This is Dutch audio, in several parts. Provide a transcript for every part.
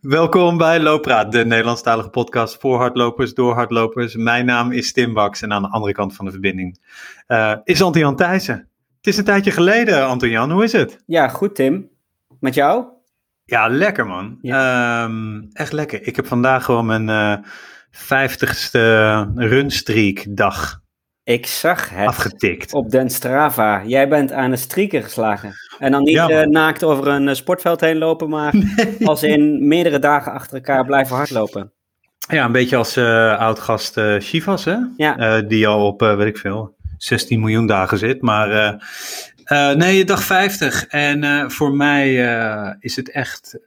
Welkom bij Looppraat, de Nederlandstalige podcast voor hardlopers, door hardlopers. Mijn naam is Tim Baks en aan de andere kant van de verbinding uh, is Anton-Jan Thijssen. Het is een tijdje geleden, Anton-Jan. Hoe is het? Ja, goed Tim. Met jou? Ja, lekker man. Ja. Um, echt lekker. Ik heb vandaag gewoon mijn uh, vijftigste runstreak dag ik zag het afgetikt. op Den Strava. Jij bent aan de streaker geslagen. En dan niet ja, uh, naakt over een uh, sportveld heen lopen, maar nee. als in meerdere dagen achter elkaar blijven hardlopen. Ja, een beetje als uh, oud-gast Chivas, hè? Ja. die al op, weet ik veel, 16 miljoen dagen zit. Maar nee, dag 50. En voor mij is het echt,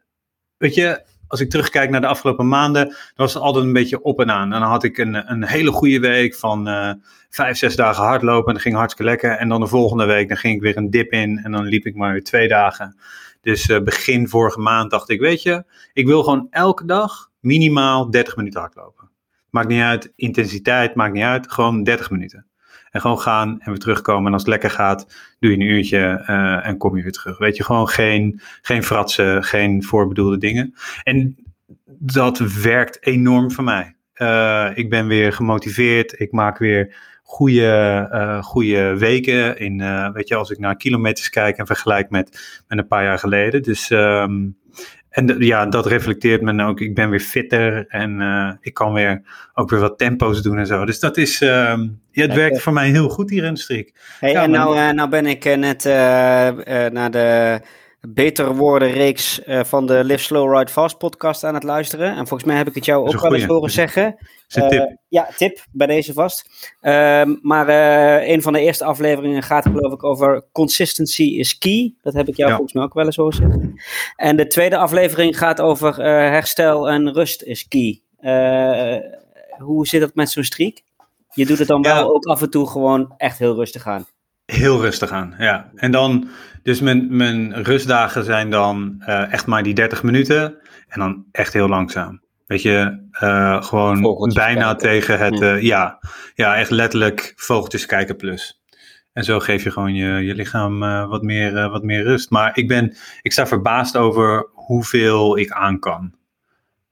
weet je, als ik terugkijk naar de afgelopen maanden, was het altijd een beetje op en aan. En dan had ik een, een hele goede week van uh, vijf, zes dagen hardlopen en dat ging hartstikke lekker. En dan de volgende week, dan ging ik weer een dip in en dan liep ik maar weer twee dagen. Dus uh, begin vorige maand dacht ik, weet je, ik wil gewoon elke dag minimaal 30 minuten hardlopen. Maakt niet uit, intensiteit maakt niet uit, gewoon 30 minuten. En gewoon gaan en weer terugkomen. En als het lekker gaat, doe je een uurtje uh, en kom je weer terug. Weet je, gewoon geen, geen fratsen, geen voorbedoelde dingen. En dat werkt enorm voor mij. Uh, ik ben weer gemotiveerd. Ik maak weer goede, uh, goede weken. In, weet je, als ik naar kilometers kijk en vergelijk met, met een paar jaar geleden. Dus um, en ja, dat reflecteert me ook. Ik ben weer fitter en uh, ik kan weer ook weer wat tempo's doen en zo. Dus dat is, uh, ja, het werkt voor mij heel goed hier in de strik. Hey, ja, en nou, uh, nou ben ik net naar de Beter Woorden reeks van de Live Slow Ride Fast podcast aan het luisteren. En volgens mij heb ik het jou ook wel eens horen zeggen. Is tip. ja, tip bij deze vast. Ehm, maar een van de eerste afleveringen gaat geloof ik over consistency is key. Dat heb ik jou ja. volgens mij ook wel eens horen zeggen. En de tweede aflevering gaat over herstel en rust is key. Hoe zit dat met zo'n streak? Je doet het dan wel ook af en toe gewoon echt heel rustig aan. Heel rustig aan, ja. En dan, dus mijn, mijn rustdagen zijn dan uh, echt maar die 30 minuten. En dan echt heel langzaam. Weet je, uh, gewoon bijna kijken. tegen het, uh, ja, ja, echt letterlijk vogeltjes kijken plus. En zo geef je gewoon je, je lichaam wat, meer, wat meer rust. Maar ik, ben, ik sta verbaasd over hoeveel ik aan kan.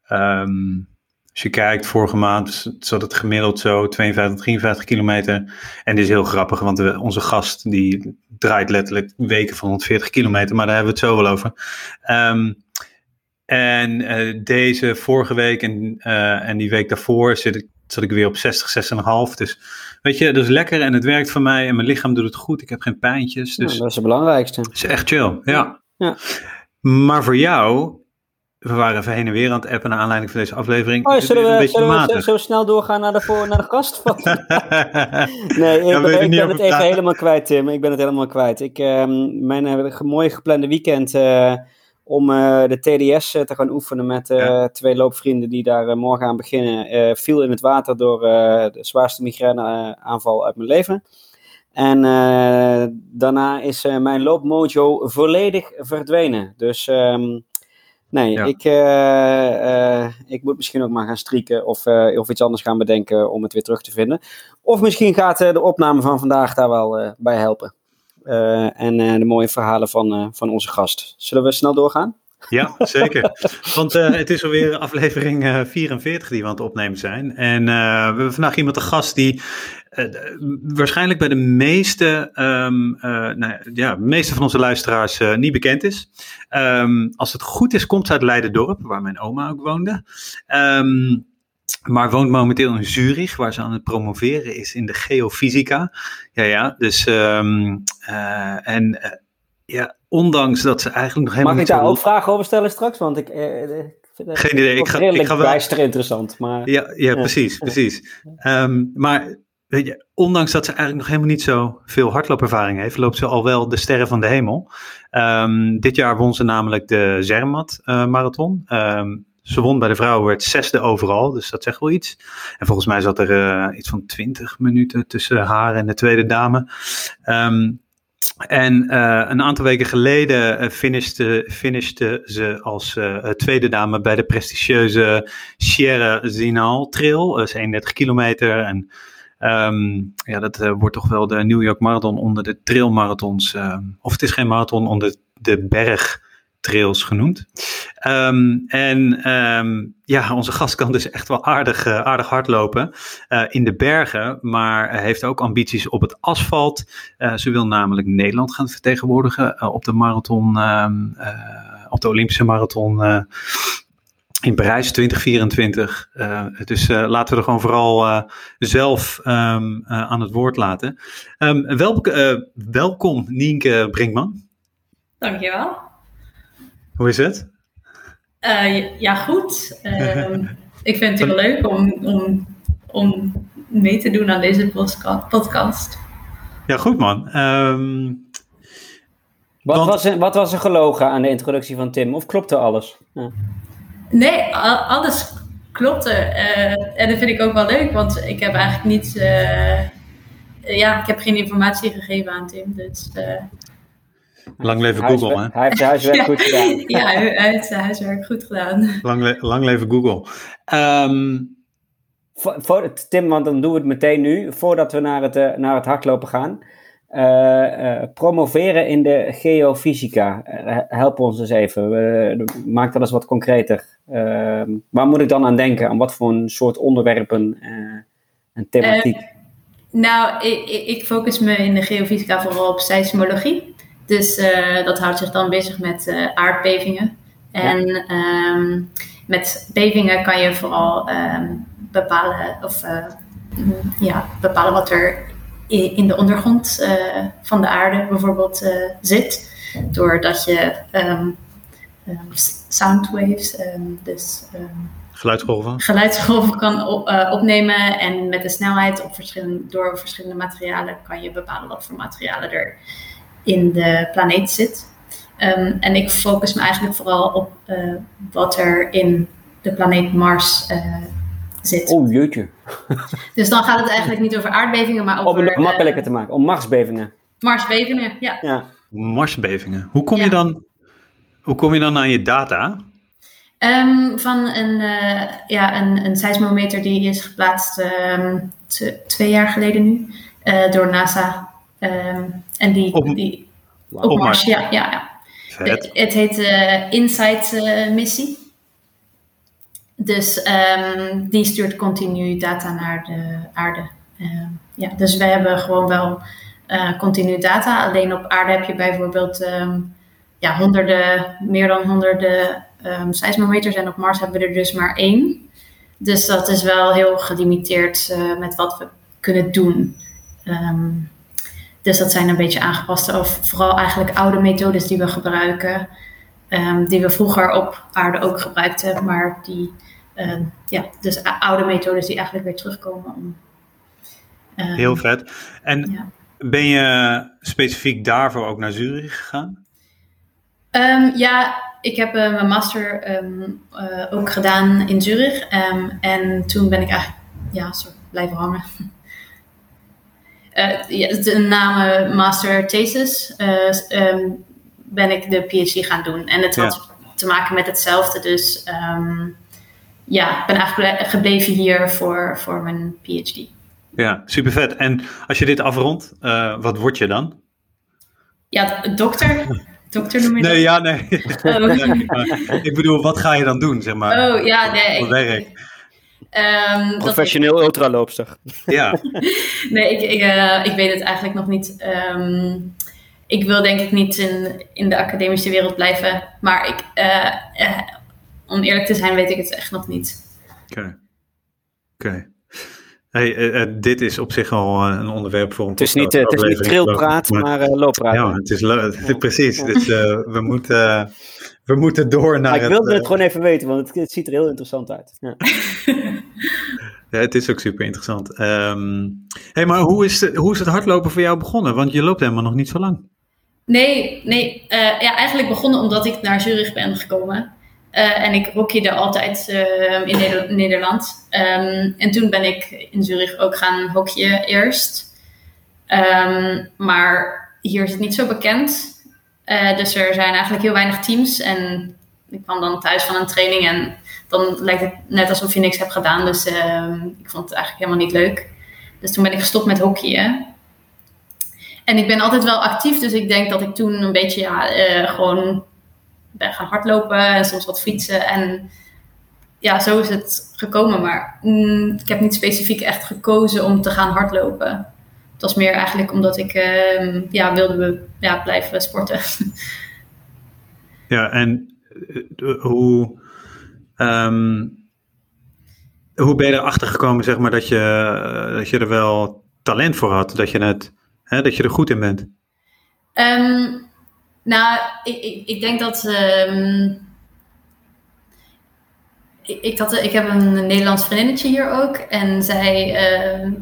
Um, als je kijkt, vorige maand zat het gemiddeld zo 52, 53 kilometer. En dit is heel grappig, want onze gast die draait letterlijk weken van 140 kilometer. Maar daar hebben we het zo wel over. Um, en uh, deze vorige week en, en die week daarvoor zit ik, zat ik weer op 60, 6,5. Dus weet je, dat is lekker en het werkt voor mij en mijn lichaam doet het goed. Ik heb geen pijntjes. Dus ja, dat is het belangrijkste. Het is echt chill, ja. ja. Maar voor jou, we waren even heen en weer aan het appen naar aanleiding van deze aflevering. Oh, zullen we, zullen we zo, snel doorgaan naar de, voor, naar de gast? nee, ik, ja, ben, ik ben het even praten. helemaal kwijt, Tim. Ik ben het helemaal kwijt. Ik, uh, mijn uh, mooi geplande weekend... Uh, om uh, de TDS te gaan oefenen met ja. twee loopvrienden die daar morgen aan beginnen, viel in het water door de zwaarste migraineaanval uit mijn leven. En daarna is mijn loopmojo volledig verdwenen. Dus um, nee, ja. ik, ik moet misschien ook maar gaan strieken of, of iets anders gaan bedenken om het weer terug te vinden. Of misschien gaat de opname van vandaag daar wel bij helpen. Uh, en uh, de mooie verhalen van, uh, van onze gast. Zullen we snel doorgaan? Ja, zeker. Want het is alweer aflevering 44 die we aan het opnemen zijn. En we hebben vandaag iemand te gast die waarschijnlijk bij de meeste, um, nou, ja, meeste van onze luisteraars niet bekend is. Um, als het goed is, komt ze uit Leiden-dorp, waar mijn oma ook woonde. Um, maar woont momenteel in Zurich, waar ze aan het promoveren is in de geofysica. Ja, ja, dus uh, en uh, ja, ondanks dat ze eigenlijk nog helemaal Mag ik daar ook vragen over stellen straks? Want ik, uh, Geen idee. Ik ga, ik ga wel... bijster interessant. Maar, ja, ja, precies, precies. Um, maar weet je, ondanks dat ze eigenlijk nog helemaal niet zo veel hardloopervaring heeft, loopt ze al wel de sterren van de hemel. Um, dit jaar won ze namelijk de Zermatt marathon. Um, ze won bij de vrouwen, werd zesde overal, dus dat zegt wel iets. En volgens mij zat er uh, iets van 20 minuten tussen haar en de tweede dame. Um, en uh, een aantal weken geleden uh, finishte, ze als uh, tweede dame bij de prestigieuze Sierra Zinal Trail. Dat is 31 kilometer. En um, ja, dat wordt toch wel de New York Marathon onder de trailmarathons. of het is geen marathon onder de berg trails genoemd. Ehm, en ehm, ja, onze gast kan dus echt wel aardig, uh, aardig hardlopen uh, in de bergen, maar heeft ook ambities op het asfalt. Uh, ze wil namelijk Nederland gaan vertegenwoordigen op de marathon, ehm, op de Olympische marathon in Parijs 2024. dus laten we er gewoon vooral zelf aan het woord laten. Um, wel, welkom Nienke Brinkman. Dankjewel. Hoe is het? Uh, ja, goed. Uh, ik vind het heel leuk om, om, om mee te doen aan deze podcast. Ja, goed man. Um, wat, want... was er, wat was er gelogen aan de introductie van Tim? Of klopte alles? Ja. Nee, alles klopte. Uh, en dat vind ik ook wel leuk, want ik heb eigenlijk niet... ja, ik heb geen informatie gegeven aan Tim. Dus Lang leven Google, hè? Hij heeft zijn huiswerk goed gedaan. ja, hij heeft zijn huiswerk goed gedaan. Lang, lang leven Google. Um... Voor, voor, Tim, want dan doen we het meteen nu, voordat we naar het, uh, naar het hardlopen gaan. Uh, uh, promoveren in de geofysica. help ons eens even. maak dat eens wat concreter. Ehm, waar moet ik dan aan denken? Aan wat voor een soort onderwerpen en thematiek? nou, ik, ik, focus me in de geofysica vooral op seismologie. Dus uh, dat houdt zich dan bezig met uh, aardbevingen. En ja. um, met bevingen kan je vooral um, bepalen, of, uh, ja, bepalen wat er in de ondergrond van de aarde bijvoorbeeld zit. Doordat je um, soundwaves, dus geluidsgolven, geluidsgolven kan op, opnemen. En met de snelheid op verschillende, door verschillende materialen kan je bepalen wat voor materialen er in de planeet zit. Um, en ik focus me eigenlijk vooral op uh, wat er in de planeet Mars uh, zit. Oh, jeetje. Dus dan gaat het eigenlijk niet over aardbevingen, maar over... Om het makkelijker te maken, om Marsbevingen. Marsbevingen, ja. ja. Marsbevingen. Hoe kom, ja. je dan, hoe kom je dan aan je data? Um, van een, uh, ja, een, een seismometer die is geplaatst um, twee jaar geleden nu door NASA Um, en die, op, die, op, op Mars, ja. ja, ja. Het, het, heet uh, Insight uh, missie. Dus um, die stuurt continu data naar de aarde. Uh, ja, dus wij hebben gewoon wel uh, continu data. Alleen op aarde heb je bijvoorbeeld um, ja, honderden, meer dan honderden um, seismometers. En op Mars hebben we er dus maar één. Dus dat is wel heel gelimiteerd met wat we kunnen doen. Um, dus dat zijn een beetje aangepaste, of vooral eigenlijk oude methodes die we gebruiken, um, die we vroeger op aarde ook gebruikten, maar die, um, ja, dus oude methodes die eigenlijk weer terugkomen. Om, um, Heel vet. En ja. ben je specifiek daarvoor ook naar Zurich gegaan? ja, ik heb uh, mijn master uh, ook gedaan in Zurich. en toen ben ik eigenlijk ja, soort blijven hangen. Uh, ja, de naam Master Thesis uh, um, ben ik de PhD gaan doen. En het had ja. te maken met hetzelfde. Dus um, ja, ik ben eigenlijk gebleven hier voor, voor mijn PhD. Ja, super vet. En als je dit afrondt, uh, wat word je dan? Ja, dokter. Dokter noem je Nee, ja, nee. Oh. nee ik bedoel, wat ga je dan doen, zeg maar? Oh, ja, nee. Werk. Um, Professioneel ik... ultraloopster. Ja. nee, ik, ik, uh, ik weet het eigenlijk nog niet. Um, ik wil denk ik niet in, in de academische wereld blijven. Maar ik, uh, uh, om eerlijk te zijn weet ik het echt nog niet. Oké. Okay. Oké. Okay. Hey, dit is op zich al een onderwerp voor een Het is niet, het is niet trilpraat, maar, maar looppraat. Ja, het is ja. precies. Dus we moeten we moeten door naar. Maar ik wilde het, het, gewoon even weten, want het, het, ziet er heel interessant uit. Ja. ja het is ook super interessant. Um, hey, maar hoe is, het, hoe is het hardlopen voor jou begonnen? Want je loopt helemaal nog niet zo lang. Nee, nee. Uh, ja, eigenlijk begonnen omdat ik naar Zurich ben gekomen. Uh, en ik hockeyde altijd uh, in Neder Nederland. Um, en toen ben ik in Zurich ook gaan hockeyen eerst. Maar hier is het niet zo bekend. Uh, dus er zijn eigenlijk heel weinig teams. En ik kwam dan thuis van een training en dan lijkt het net alsof je niks hebt gedaan. Dus uh, ik vond het eigenlijk helemaal niet leuk. Dus toen ben ik gestopt met hockeyen. En ik ben altijd wel actief, dus ik denk dat ik toen een beetje ja, uh, gewoon ben gaan hardlopen en soms wat fietsen. En ja, zo is het gekomen. Maar mm, ik heb niet specifiek echt gekozen om te gaan hardlopen. Het was meer eigenlijk omdat ik uh, ja, wilde ja, blijven sporten. Ja, en uh, hoe, um, hoe ben je erachter gekomen, zeg maar, dat je, dat je er wel talent voor had? Dat je, het, hè, dat je er goed in bent? Um, nou, ik, ik, ik, denk dat. Um, ik, had, ik heb een Nederlands vriendinnetje hier ook. En zij,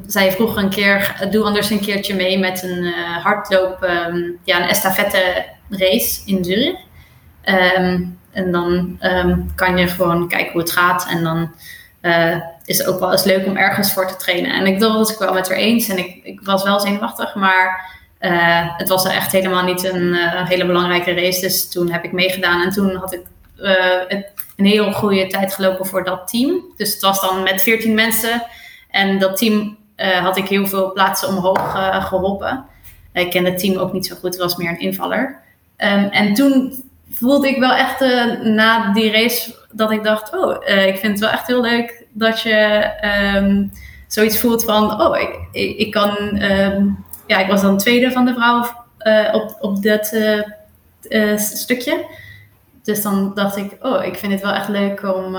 zij vroeg een keer: doe anders een keertje mee met een uh, hardloop, um, ja, een estafette race in Zurich. Um, en dan um, kan je gewoon kijken hoe het gaat. En dan uh, is het ook wel eens leuk om ergens voor te trainen. En ik was ik wel met haar eens. En ik, ik was wel zenuwachtig, maar uh, het was echt helemaal niet een uh, hele belangrijke race. Dus toen heb ik meegedaan. En toen had ik een heel goede tijd gelopen voor dat team. Dus het was dan met 14 mensen. En dat team had ik heel veel plaatsen omhoog geholpen. Ik ken het team ook niet zo goed. Het was meer een invaller. Um, en toen voelde ik wel echt uh, na die race dat ik dacht: Oh, uh, ik vind het wel echt heel leuk dat je um, zoiets voelt van: Oh, ik, ik, kan. Um, ja, ik was dan tweede van de vrouw uh, op, op dat stukje. Dus dan dacht ik: Oh, ik vind het wel echt leuk om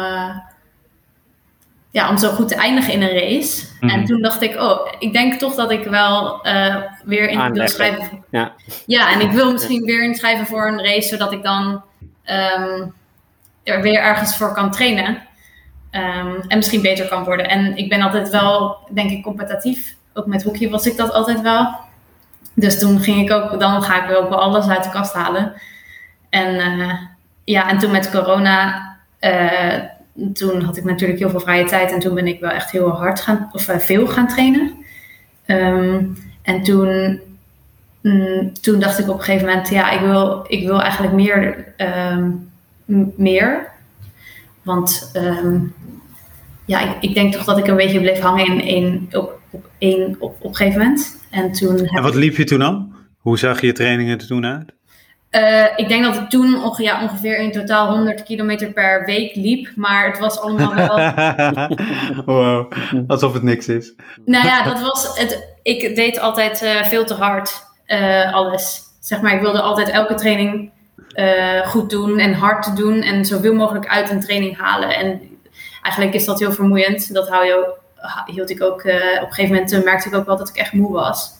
ja, om zo goed te eindigen in een race. En mhm. toen dacht ik, oh, ik denk toch dat ik wel uh, weer in wil schrijven. Ja. ja, en ik wil misschien weer inschrijven voor een race, zodat ik dan um, er weer ergens voor kan trainen. Um, en misschien beter kan worden. En ik ben altijd wel, denk ik, competitief. Ook met hockey was ik dat altijd wel. Dus toen ging ik ook, dan ga ik ook wel alles uit de kast halen. En uh, ja, en toen met corona. Uh, toen had ik natuurlijk heel veel vrije tijd en toen ben ik wel echt heel hard gaan, of uh, veel gaan trainen. Um, en toen, mm, toen dacht ik op een gegeven moment, ja, ik wil, ik wil eigenlijk meer. Um, meer. Want um, ja, ik, ik, denk toch dat ik een beetje bleef hangen in, in, op, op één op, op een gegeven moment. En, toen en wat liep je toen dan? Hoe zag je trainingen er toen uit? Uh, ik denk dat ik toen onge ja, ongeveer in totaal 100 kilometer per week liep, maar het was allemaal wel. wow, alsof het niks is. nou ja, dat was het. Ik deed altijd uh, veel te hard uh, alles. Zeg maar, ik wilde altijd elke training goed doen en hard doen en zoveel mogelijk uit een training halen. En eigenlijk is dat heel vermoeiend. Dat hou je ook, hield ik ook. op een gegeven moment merkte ik ook wel dat ik echt moe was.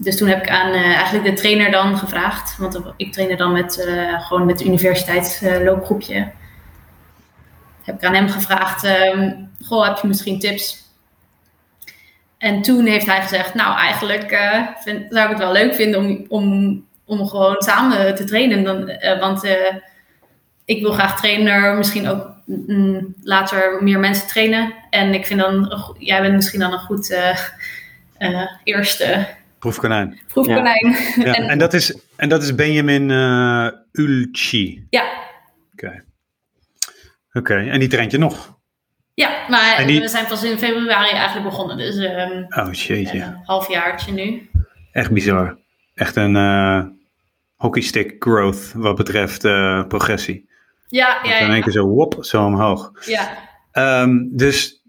Dus toen heb ik aan uh, eigenlijk de trainer dan gevraagd. Want ik trainde dan met, uh, gewoon met universiteitsloopgroepje. Uh, heb ik aan hem gevraagd, um, goh, heb je misschien tips? En toen heeft hij gezegd, nou eigenlijk zou ik het wel leuk vinden om, om, om gewoon samen te trainen. Dan, want ik wil graag trainer, misschien ook mm, later meer mensen trainen. En ik vind dan, jij bent misschien dan een goed eerste Proefkonijn. Proefkonijn. Ja. en, en, dat is, en dat is Benjamin uh, Ulci. Ja. Oké. Okay. Oké, okay. en die traint je nog? Ja, maar die... we zijn pas in februari eigenlijk begonnen. Dus um, oh, jeetje. een halfjaartje nu. Echt bizar. Echt een uh, hockeystick growth wat betreft uh, progressie. Ja, ja, ja. In één keer zo, wop, zo omhoog. Ja. Um, dus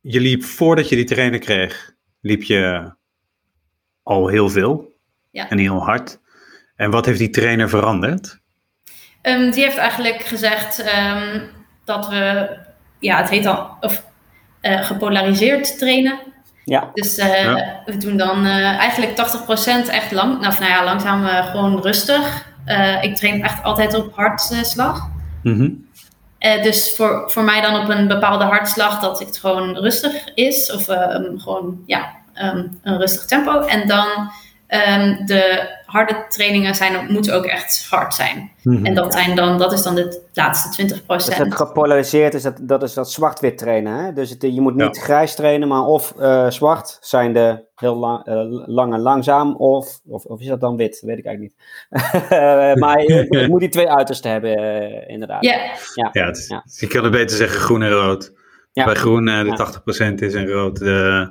je liep voordat je die trainer kreeg, liep je al heel veel ja. en heel hard. En wat heeft die trainer veranderd? Um, die heeft eigenlijk gezegd um, dat we, ja, het heet al, of uh, gepolariseerd trainen. Ja. Dus uh, ja. we doen dan uh, eigenlijk 80% echt lang, nou, nou ja, langzaam gewoon rustig. ik train echt altijd op hartslag. Mm -hmm. dus voor, voor mij dan op een bepaalde hartslag dat het gewoon rustig is. Of um, gewoon, ja, um, een rustig tempo. En dan um, de harde trainingen zijn, moeten ook echt hard zijn. Mm -hmm. En dat, zijn dan, dat is dan de laatste 20%. Dus het gepolariseerd is dat, dat, is dat zwart-wit trainen. Hè? Dus het, je moet niet ja. grijs trainen, maar of uh, zwart zijn de heel lang, uh, lang en langzaam, of, of, of, is dat dan wit? Dat weet ik eigenlijk niet. maar je, je, moet die twee uitersten hebben, uh, inderdaad. Yeah. Ja, ja, het, ja. je kan het beter zeggen groen en rood. Ja. Bij groen de 80% is en rood de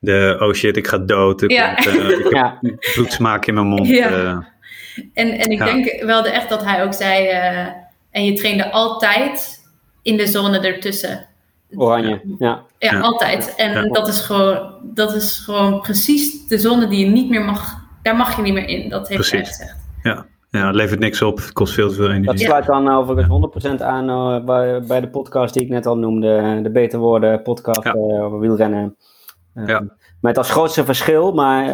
de oh shit, ik ga dood. Ik ja. Komt, uh, ik ja. bloedsmaak in mijn mond. Ja. Uh, En, en ik denk wel echt dat hij ook zei, en je trainde altijd in de zone ertussen. Oranje, ja. Ja, altijd. En Dat, is gewoon, dat is gewoon precies de zone die je niet meer mag, daar mag je niet meer in. Dat heeft hij gezegd. Ja. Ja, het levert niks op. Het kost veel te veel energie. Dat sluit dan overigens 100% aan uh, bij, bij, de podcast die ik net al noemde. De Beter Worden podcast ja. uh, over wielrennen. Ja. Met als grootste verschil, maar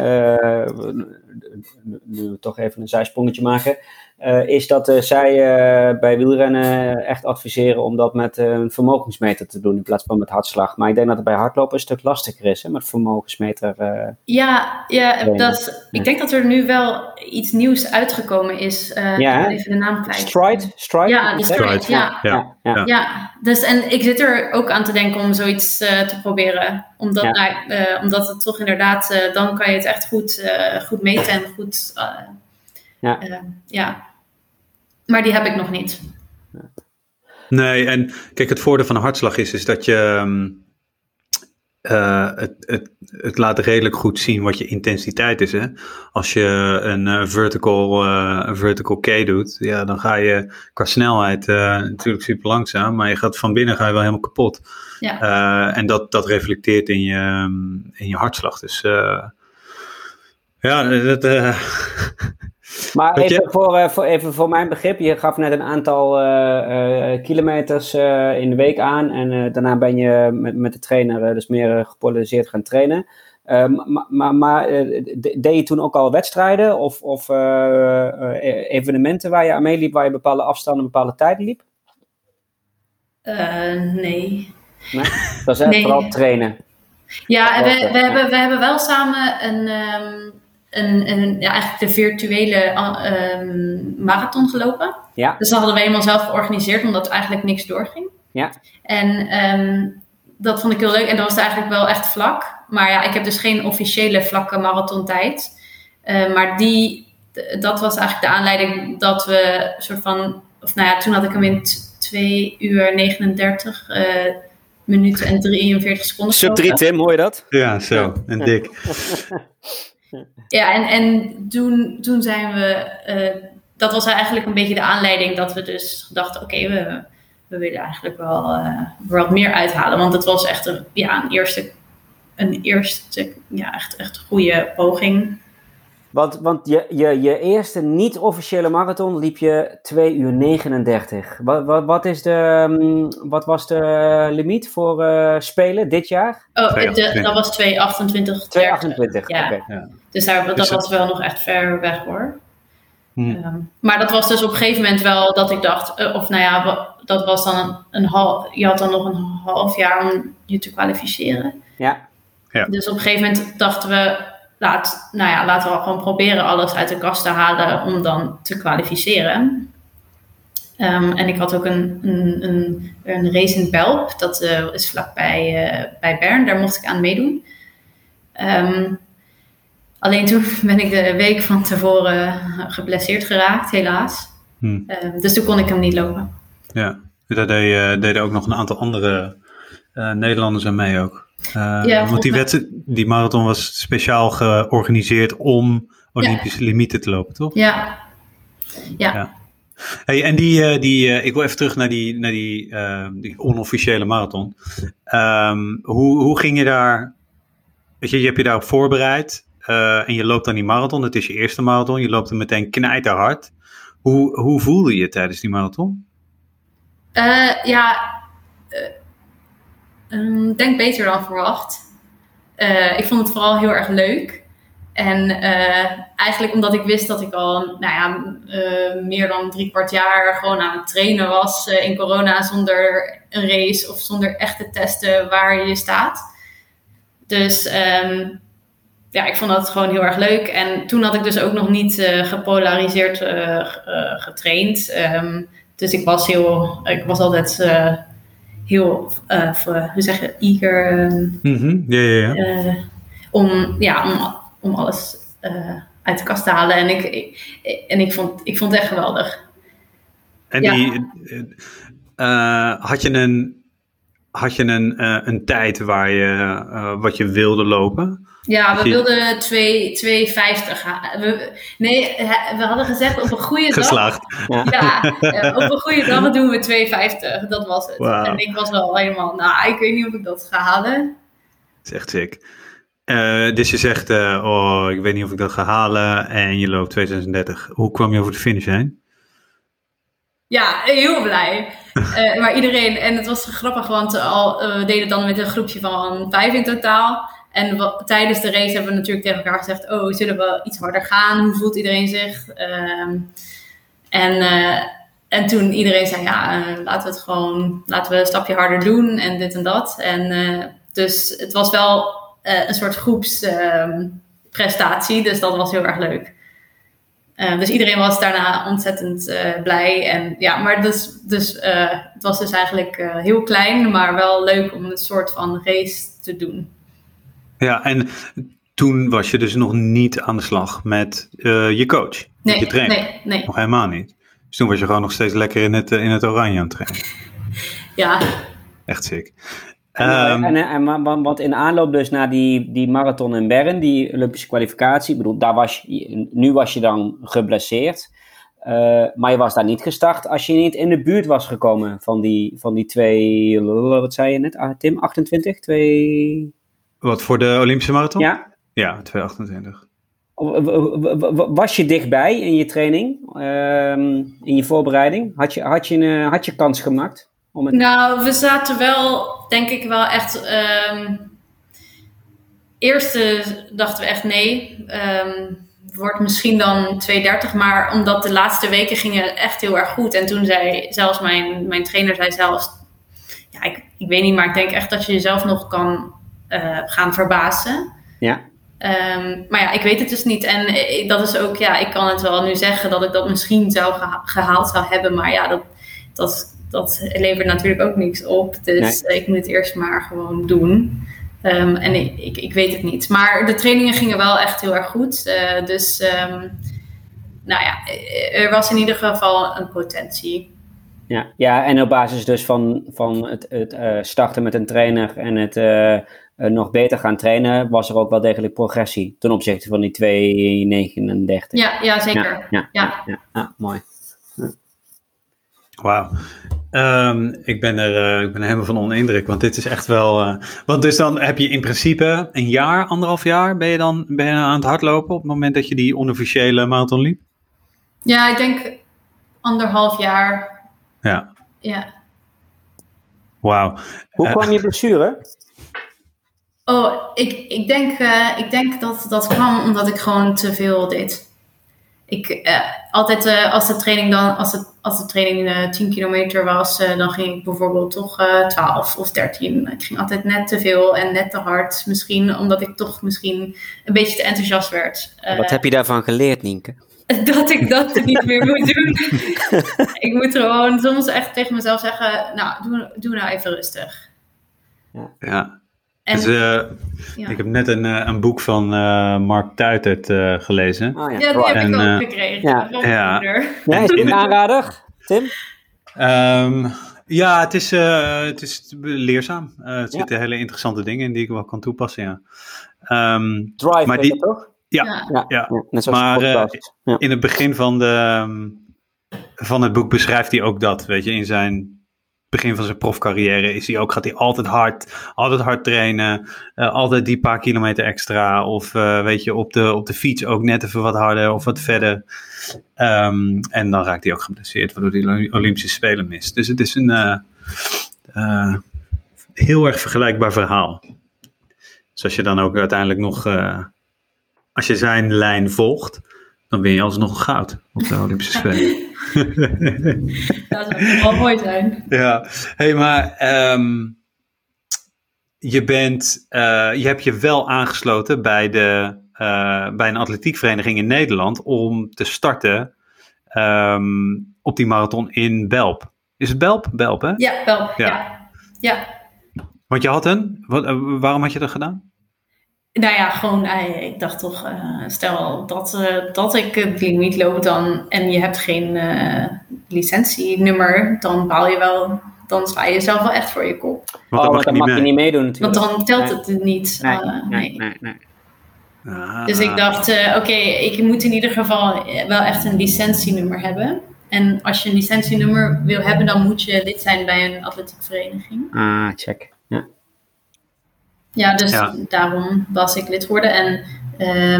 nu we toch even een zijsprongetje maken. Uh, is dat uh, zij uh, bij wielrennen echt adviseren om dat met een vermogensmeter te doen in plaats van met hartslag. Maar ik denk dat het bij hardlopen een stuk lastiger is, hè, met vermogensmeter. ja, ja dat, ik denk dat er nu wel iets nieuws uitgekomen is. ja, even de naam kwijt. Stride? Stride? Ja, de Stride, ja. Ja, ja. ja. dus en ik zit er ook aan te denken om zoiets te proberen. Omdat, nou, omdat het toch inderdaad, dan kan je het echt goed, goed meten en goed... ja. ja, maar die heb ik nog niet. Nee, en kijk, het voordeel van een hartslag is, is dat je uh, het, het, het laat redelijk goed zien wat je intensiteit is. Hè? Als je een uh, vertical, uh, een vertical K doet, ja, dan ga je qua snelheid natuurlijk super langzaam, maar je gaat van binnen ga je wel helemaal kapot. Ja. en dat, dat reflecteert in je, in je hartslag. Dus ja, dat, Maar even voor, uh, voor, even voor mijn begrip, je gaf net een aantal uh, uh, kilometers in de week aan en daarna ben je met, met de trainer dus meer gepolariseerd gaan trainen. maar maar, maar deed je toen ook al wedstrijden of, of evenementen waar je aan meeliep, waar je bepaalde afstanden, bepaalde tijden liep? nee. nee. Dat is nee. vooral trainen. Ja, we, we, hebben, we hebben wel samen een... Um, een, een, ja, eigenlijk de virtuele um, marathon gelopen. Ja. Dus dat hadden we helemaal zelf georganiseerd, omdat eigenlijk niks doorging. Ja. En um, dat vond ik heel leuk. En dat was eigenlijk wel echt vlak. Maar ja, ik heb dus geen officiële vlakke marathontijd. Uh, maar die, dat was eigenlijk de aanleiding dat we soort van... Of nou ja, toen had ik hem in 2 uur 39 uh, minuten en 43 seconden. Sub 3 Tim, hoor je dat? Ja, zo. En dik. Ja, en, en toen, toen zijn we, uh, dat was eigenlijk een beetje de aanleiding dat we dus dachten, oké, we, we willen eigenlijk wel uh, wat meer uithalen. Want het was echt een, ja, een eerste, een eerste ja, echt, echt goede poging. Want, want je, je, je eerste niet-officiële marathon liep je 2 uur 39. Wat, wat, wat, is de, um, wat was de limiet voor uh, spelen dit jaar? Oh, de, dat was 2,28. 2,28, ja. Okay. ja. Dus daar, dat dus was wel nog echt ver weg hoor. Hmm. Um, maar dat was dus op een gegeven moment wel dat ik dacht, uh, of nou ja, dat was dan een, een half, je had dan nog een half jaar om je te kwalificeren. Ja. ja. Dus op een gegeven moment dachten we, laat, nou ja, laten we gewoon proberen alles uit de kast te halen om dan te kwalificeren. Um, en ik had ook een, een, een, een race in Belp, dat uh, is vlakbij uh, bij Bern, daar mocht ik aan meedoen. Um, alleen toen ben ik de week van tevoren geblesseerd geraakt, helaas. Hmm. Um, dus toen kon ik hem niet lopen. Ja, daar deden, deden ook nog een aantal andere uh, Nederlanders aan mee ook. Uh, want die, wedstrijd, die marathon was speciaal georganiseerd om Olympische ja. limieten te lopen, toch? Ja. Ja. ja. Hey, en die, uh, die uh, ik wil even terug naar die, naar die, die onofficiële marathon. Um, hoe, hoe ging je daar? Weet je, je hebt je daarop voorbereid en je loopt dan die marathon. Het is je eerste marathon. Je loopt er meteen knijterhard. Hoe, hoe voelde je tijdens die marathon? ja, Um, denk beter dan verwacht. Uh, ik vond het vooral heel erg leuk. En uh, eigenlijk omdat ik wist dat ik al nou ja, uh, meer dan drie kwart jaar gewoon aan het trainen was in corona zonder een race of zonder echt te testen waar je staat. Dus um, ja, ik vond dat gewoon heel erg leuk. En toen had ik dus ook nog niet gepolariseerd getraind. Um, dus ik was heel, ik was altijd heel, uh, voor, hoe zeg je, eager. Mm ja, ja, ja. Uh, om, ja, om, om alles uh, uit de kast te halen. En ik, ik, en ik, vond, ik vond het echt geweldig. En ja. die, had je een, had je een, een tijd waar je, wat je wilde lopen? Ja, we wilden 2,50 gaan. nee, we hadden gezegd op een goede dag. Geslaagd. Ja, op een goede dag doen we 2,50. Dat was het. En ik was wel helemaal, nou, ik weet niet of ik dat ga halen. Dat is echt sick. Uh, dus je zegt, uh, oh, ik weet niet of ik dat ga halen. En je loopt 2036. Hoe kwam je over de finish heen? Ja, heel blij. Uh, maar iedereen, en het was grappig, want al, we deden dan met een groepje van vijf in totaal. En tijdens de race hebben we natuurlijk tegen elkaar gezegd: Oh, zullen we iets harder gaan? Hoe voelt iedereen zich? Ehm, en, uh, en toen iedereen zei: Ja, uh, laten we het gewoon, laten we een stapje harder doen en dit en dat. En uh, dus het was wel een soort groepsprestatie, dus dat was heel erg leuk. dus iedereen was daarna ontzettend blij. En, ja, maar dus, dus, het was dus eigenlijk heel klein, maar wel leuk om een soort van race te doen. Ja, en toen was je dus nog niet aan de slag met uh, je coach, nee, je trainer. Nee, nee. Nog helemaal niet. Dus toen was je gewoon nog steeds lekker in het, eh, in het oranje aan het trainen. Ja. Echt sick. En, um, en, en, want in aanloop dus naar die, die marathon in Bern, die Olympische kwalificatie, ik bedoel, daar was je, nu was je dan geblesseerd. Uh, maar je was daar niet gestart als je niet in de buurt was gekomen van die, van die twee, wat zei je net, ah, Tim, 28, twee... Wat voor de Olympische marathon? Ja. Ja, 228. Was je dichtbij in je training, ehm, in je voorbereiding? Had je, had je, een, had je kans gemaakt? Om het... Nou, we zaten wel, denk ik wel echt. Um, eerste dachten we echt nee. Um, wordt misschien dan 230, maar omdat de laatste weken gingen echt heel erg goed. En toen zei zelfs mijn, mijn trainer zei zelfs, ja, ik, ik weet niet, maar ik denk echt dat je jezelf nog kan uh, gaan verbazen. Ja. Um, maar ja, ik weet het dus niet. En eh, dat is ook, ja, ik kan het wel nu zeggen dat ik dat misschien zou gehaald zou hebben. Maar ja, dat, dat, dat levert natuurlijk ook niks op. Dus nee. ik moet het eerst maar gewoon doen. Um, en ik, ik, ik, weet het niet. Maar de trainingen gingen wel echt heel erg goed. Uh, dus um, nou ja, er was in ieder geval een potentie. Ja, ja en op basis dus van, van het, het uh, starten met een trainer en het uh, nog beter gaan trainen, was er ook wel degelijk progressie ten opzichte van die 2,39. Ja, ja zeker. Ja, ja, ja. ja mooi. Wauw. Um, ik, ben er, uh, ik ben er helemaal van onder indruk, want dit is echt wel. Uh, want dus dan heb je in principe een jaar, anderhalf jaar, ben je dan ben je aan het hardlopen op het moment dat je die onofficiële marathon liep? Ja, ik denk anderhalf jaar. Ja. Ja. Wauw. Hoe kwam je blessure? Oh, ik, ik, denk, uh, ik denk dat dat kwam omdat ik gewoon te veel deed. Ik, uh, altijd uh, als de training dan, als, het, als de training 10 kilometer was, dan ging ik bijvoorbeeld toch 12 of 13. Ik ging altijd net te veel en net te hard. Misschien omdat ik toch misschien een beetje te enthousiast werd. Wat heb je daarvan geleerd, Nienke? Dat ik dat niet meer moet doen. ik moet gewoon soms echt tegen mezelf zeggen, nou, doe, doe nou even rustig. Ja. En, dus, uh, ja. Ik heb net een, uh, een boek van uh, Mark Tuitert gelezen. Oh, ja. ja, die heb en, ik ook gekregen. Ja, ja. ja is het aanrader, Tim? Um, ja, het is, het is leerzaam. er zitten hele interessante dingen in die ik wel kan toepassen, ja. Um, Drive, maar die, toch? Ja, ja. ja. net zoals maar in het begin van, de, van het boek beschrijft hij ook dat, weet je, in zijn begin van zijn profcarrière is hij ook, gaat hij altijd hard, altijd hard trainen, uh, altijd die paar kilometer extra of uh, weet je, op de, op de fiets ook net even wat harder of wat verder. Um, en dan raakt hij ook geblesseerd, waardoor hij Olympische Spelen mist. Dus het is een uh, heel erg vergelijkbaar verhaal. Dus als je dan ook uiteindelijk nog, als je zijn lijn volgt, dan win je alsnog goud op de Olympische Spelen. dat zou wel mooi zijn. Ja, hey, maar um, je, bent, uh, je hebt je wel aangesloten bij, de, uh, bij een atletiekvereniging in Nederland om te starten um, op die marathon in Belp. Is het Belp? Belp, hè? Ja, Belp. Ja. ja. ja. Want je had een, wat, uh, waarom had je dat gedaan? Nou ja, gewoon, eh, ik dacht toch, uh, stel dat, uh, dat ik het limiet loop dan en je hebt geen uh, licentienummer, dan baal je wel dan sla je jezelf wel echt voor je kop. Want dan, oh, mag, je, niet je, niet meedoen natuurlijk. Want dan telt het niet. Nee, uh, nee. nee, nee ah. Dus ik dacht, uh, oké, ik moet in ieder geval wel echt een licentienummer hebben. En als je een licentienummer wil hebben, dan moet je lid zijn bij een atletiekvereniging. Ah, check. Ja, ja dus daarom was ik lid geworden. En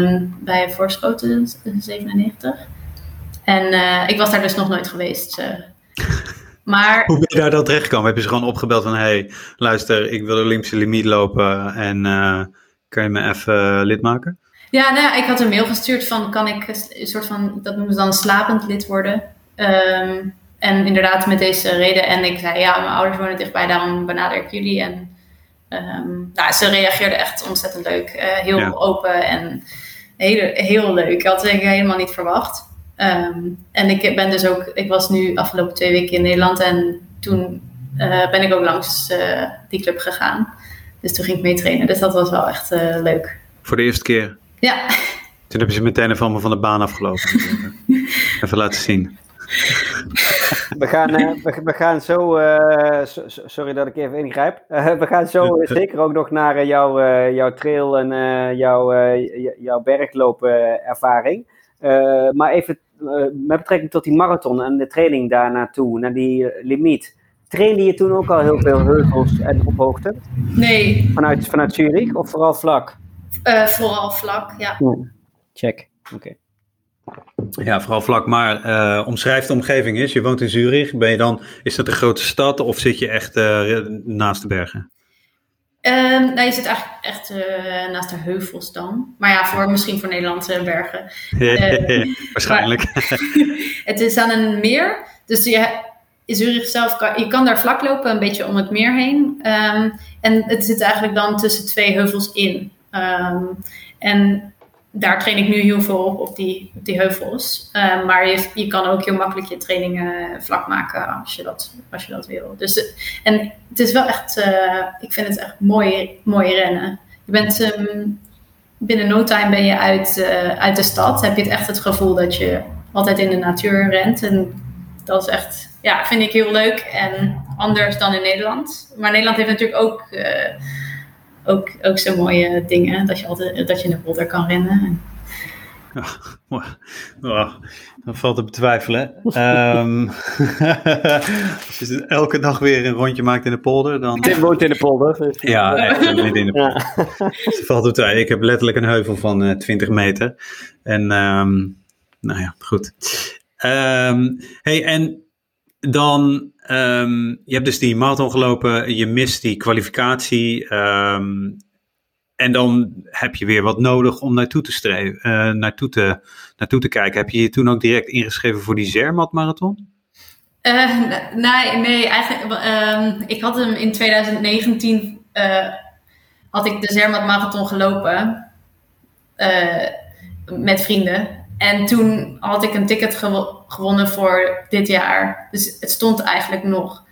um, bij Voorschoten 97. En uh, ik was daar dus nog nooit geweest. Uh. Maar, Hoe ben je daar dan terechtgekomen? Heb je ze gewoon opgebeld van... hey, luister, ik wil de Olympische limiet lopen... en uh, kan je me even lid maken? Ja, nou ja, ik had een mail gestuurd van... kan ik een soort van... dat noemen ze dan slapend lid worden... Um, en inderdaad met deze reden. En ik zei, ja, mijn ouders wonen dichtbij, daarom benader ik jullie. En um, nou, ze reageerde echt ontzettend leuk. Uh, heel ja. open en heel, heel leuk. Ik had het helemaal niet verwacht. Um, en ik ben dus ook, ik was nu afgelopen twee weken in Nederland en toen uh, ben ik ook langs uh, die club gegaan. Dus toen ging ik mee trainen. Dus dat was wel echt leuk. Voor de eerste keer? Ja. Toen heb je ze meteen even allemaal van de baan afgelopen. even laten zien. We gaan, uh, we, we, gaan zo, uh, so, sorry dat ik even ingrijp. Uh, we gaan zo zeker ook nog naar jouw, jouw trail en jouw, jouw bergloopervaring. maar even met betrekking tot die marathon en de training daar naartoe, naar die limiet. Trainde je toen ook al heel veel heuvels en op hoogte? Nee. Vanuit, vanuit Zurich of vooral vlak? vooral vlak, ja. Check, oké. Ja, vooral vlak. Maar uh, omschrijf de omgeving eens. Je woont in Zurich. Ben je dan, is dat een grote stad of zit je echt uh, naast de bergen? Um, nou, je zit eigenlijk echt uh, naast de heuvels dan. Maar ja, voor, misschien voor Nederlandse bergen. Waarschijnlijk. het is aan een meer. Dus je, in Zurich zelf, kan, je kan daar vlak lopen, een beetje om het meer heen. Um, en het zit eigenlijk dan tussen twee heuvels in. Um, en daar train ik nu heel veel op, op die, die heuvels. Uh, maar je, je kan ook heel makkelijk je trainingen vlak maken als je dat, als je dat wil. Dus, eh, en het is wel echt, ik vind het echt mooi, mooi rennen. Je bent um, binnen no time ben je uit, uit de stad. Heb je het echt het gevoel dat je altijd in de natuur rent. En dat is echt, ja, vind ik heel leuk en anders dan in Nederland. Maar Nederland heeft natuurlijk ook ook, ook zo mooie dingen. Dat je, altijd, dat je in de polder kan rennen. Oh, oh, dat valt te betwijfelen. um, als je elke dag weer een rondje maakt in de polder, dan... Tim woont in de polder. Dus- ja, echt niet in de polder. Ja. Dus valt te twijfelen. Ik heb letterlijk een heuvel van uh, eh, 20 meter. En, um, nou ja, goed. Um, hey, en dan Um, je hebt dus die marathon gelopen, je mist die kwalificatie. Um, en dan heb je weer wat nodig om naartoe te, streven, uh, naartoe te, naartoe te kijken. Heb je je toen ook direct ingeschreven voor die Zermatt marathon? Uh, nee, nee, eigenlijk. Um, ik had hem in 2019 uh, eh, had ik de Zermatt marathon gelopen met vrienden. En toen had ik een ticket gewonnen voor dit jaar. Dus het stond eigenlijk nog.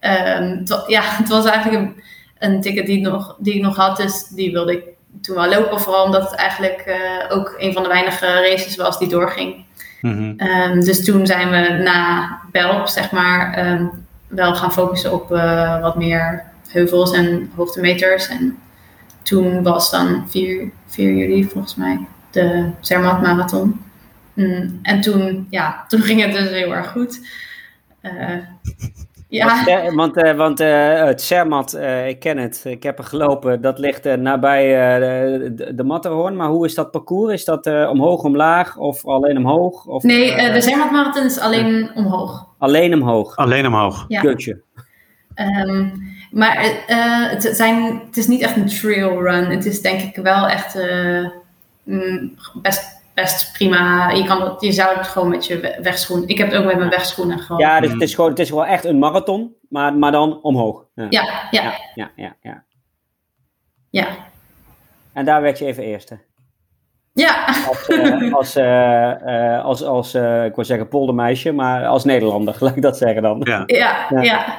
Um, ja, het was eigenlijk een, een, ticket die ik, nog, die ik nog had. Dus die wilde ik toen wel lopen. Vooral omdat het eigenlijk uh, ook een van de weinige races was die doorging. Mm um, dus toen zijn we na Belp, zeg maar, um, wel gaan focussen op uh, wat meer heuvels en hoogtemeters. En toen was dan 4, 4 juli volgens mij de Zermatt Marathon. Mm, en toen, ja, toen ging het dus heel erg goed. Uh, ja. Want, uh, want uh, het Zermatt, ik ken het, ik heb er gelopen, dat ligt nabij de, de Matterhorn. Maar hoe is dat parcours? Is dat omhoog, omlaag of alleen omhoog? Of, nee, de Zermatt Marathon is alleen omhoog. Alleen omhoog? Alleen omhoog. Ja. Kutje. Um, maar het, zijn, het is niet echt een trail run. Het is denk ik wel echt mm, best best prima. Je, kan je zou het gewoon met je wegschoen. Ik heb het ook met mijn wegschoenen gewoon. Ja, dus het is gewoon, het is gewoon echt een marathon, maar, maar dan omhoog. Ja. Ja, ja. ja, ja, ja, ja. En daar werd je even eerste. Ja. Als, uh, als, uh, als, als ik wil zeggen poldermeisje, maar als Nederlander, laat ik dat zeggen dan. Ja, ja. ja.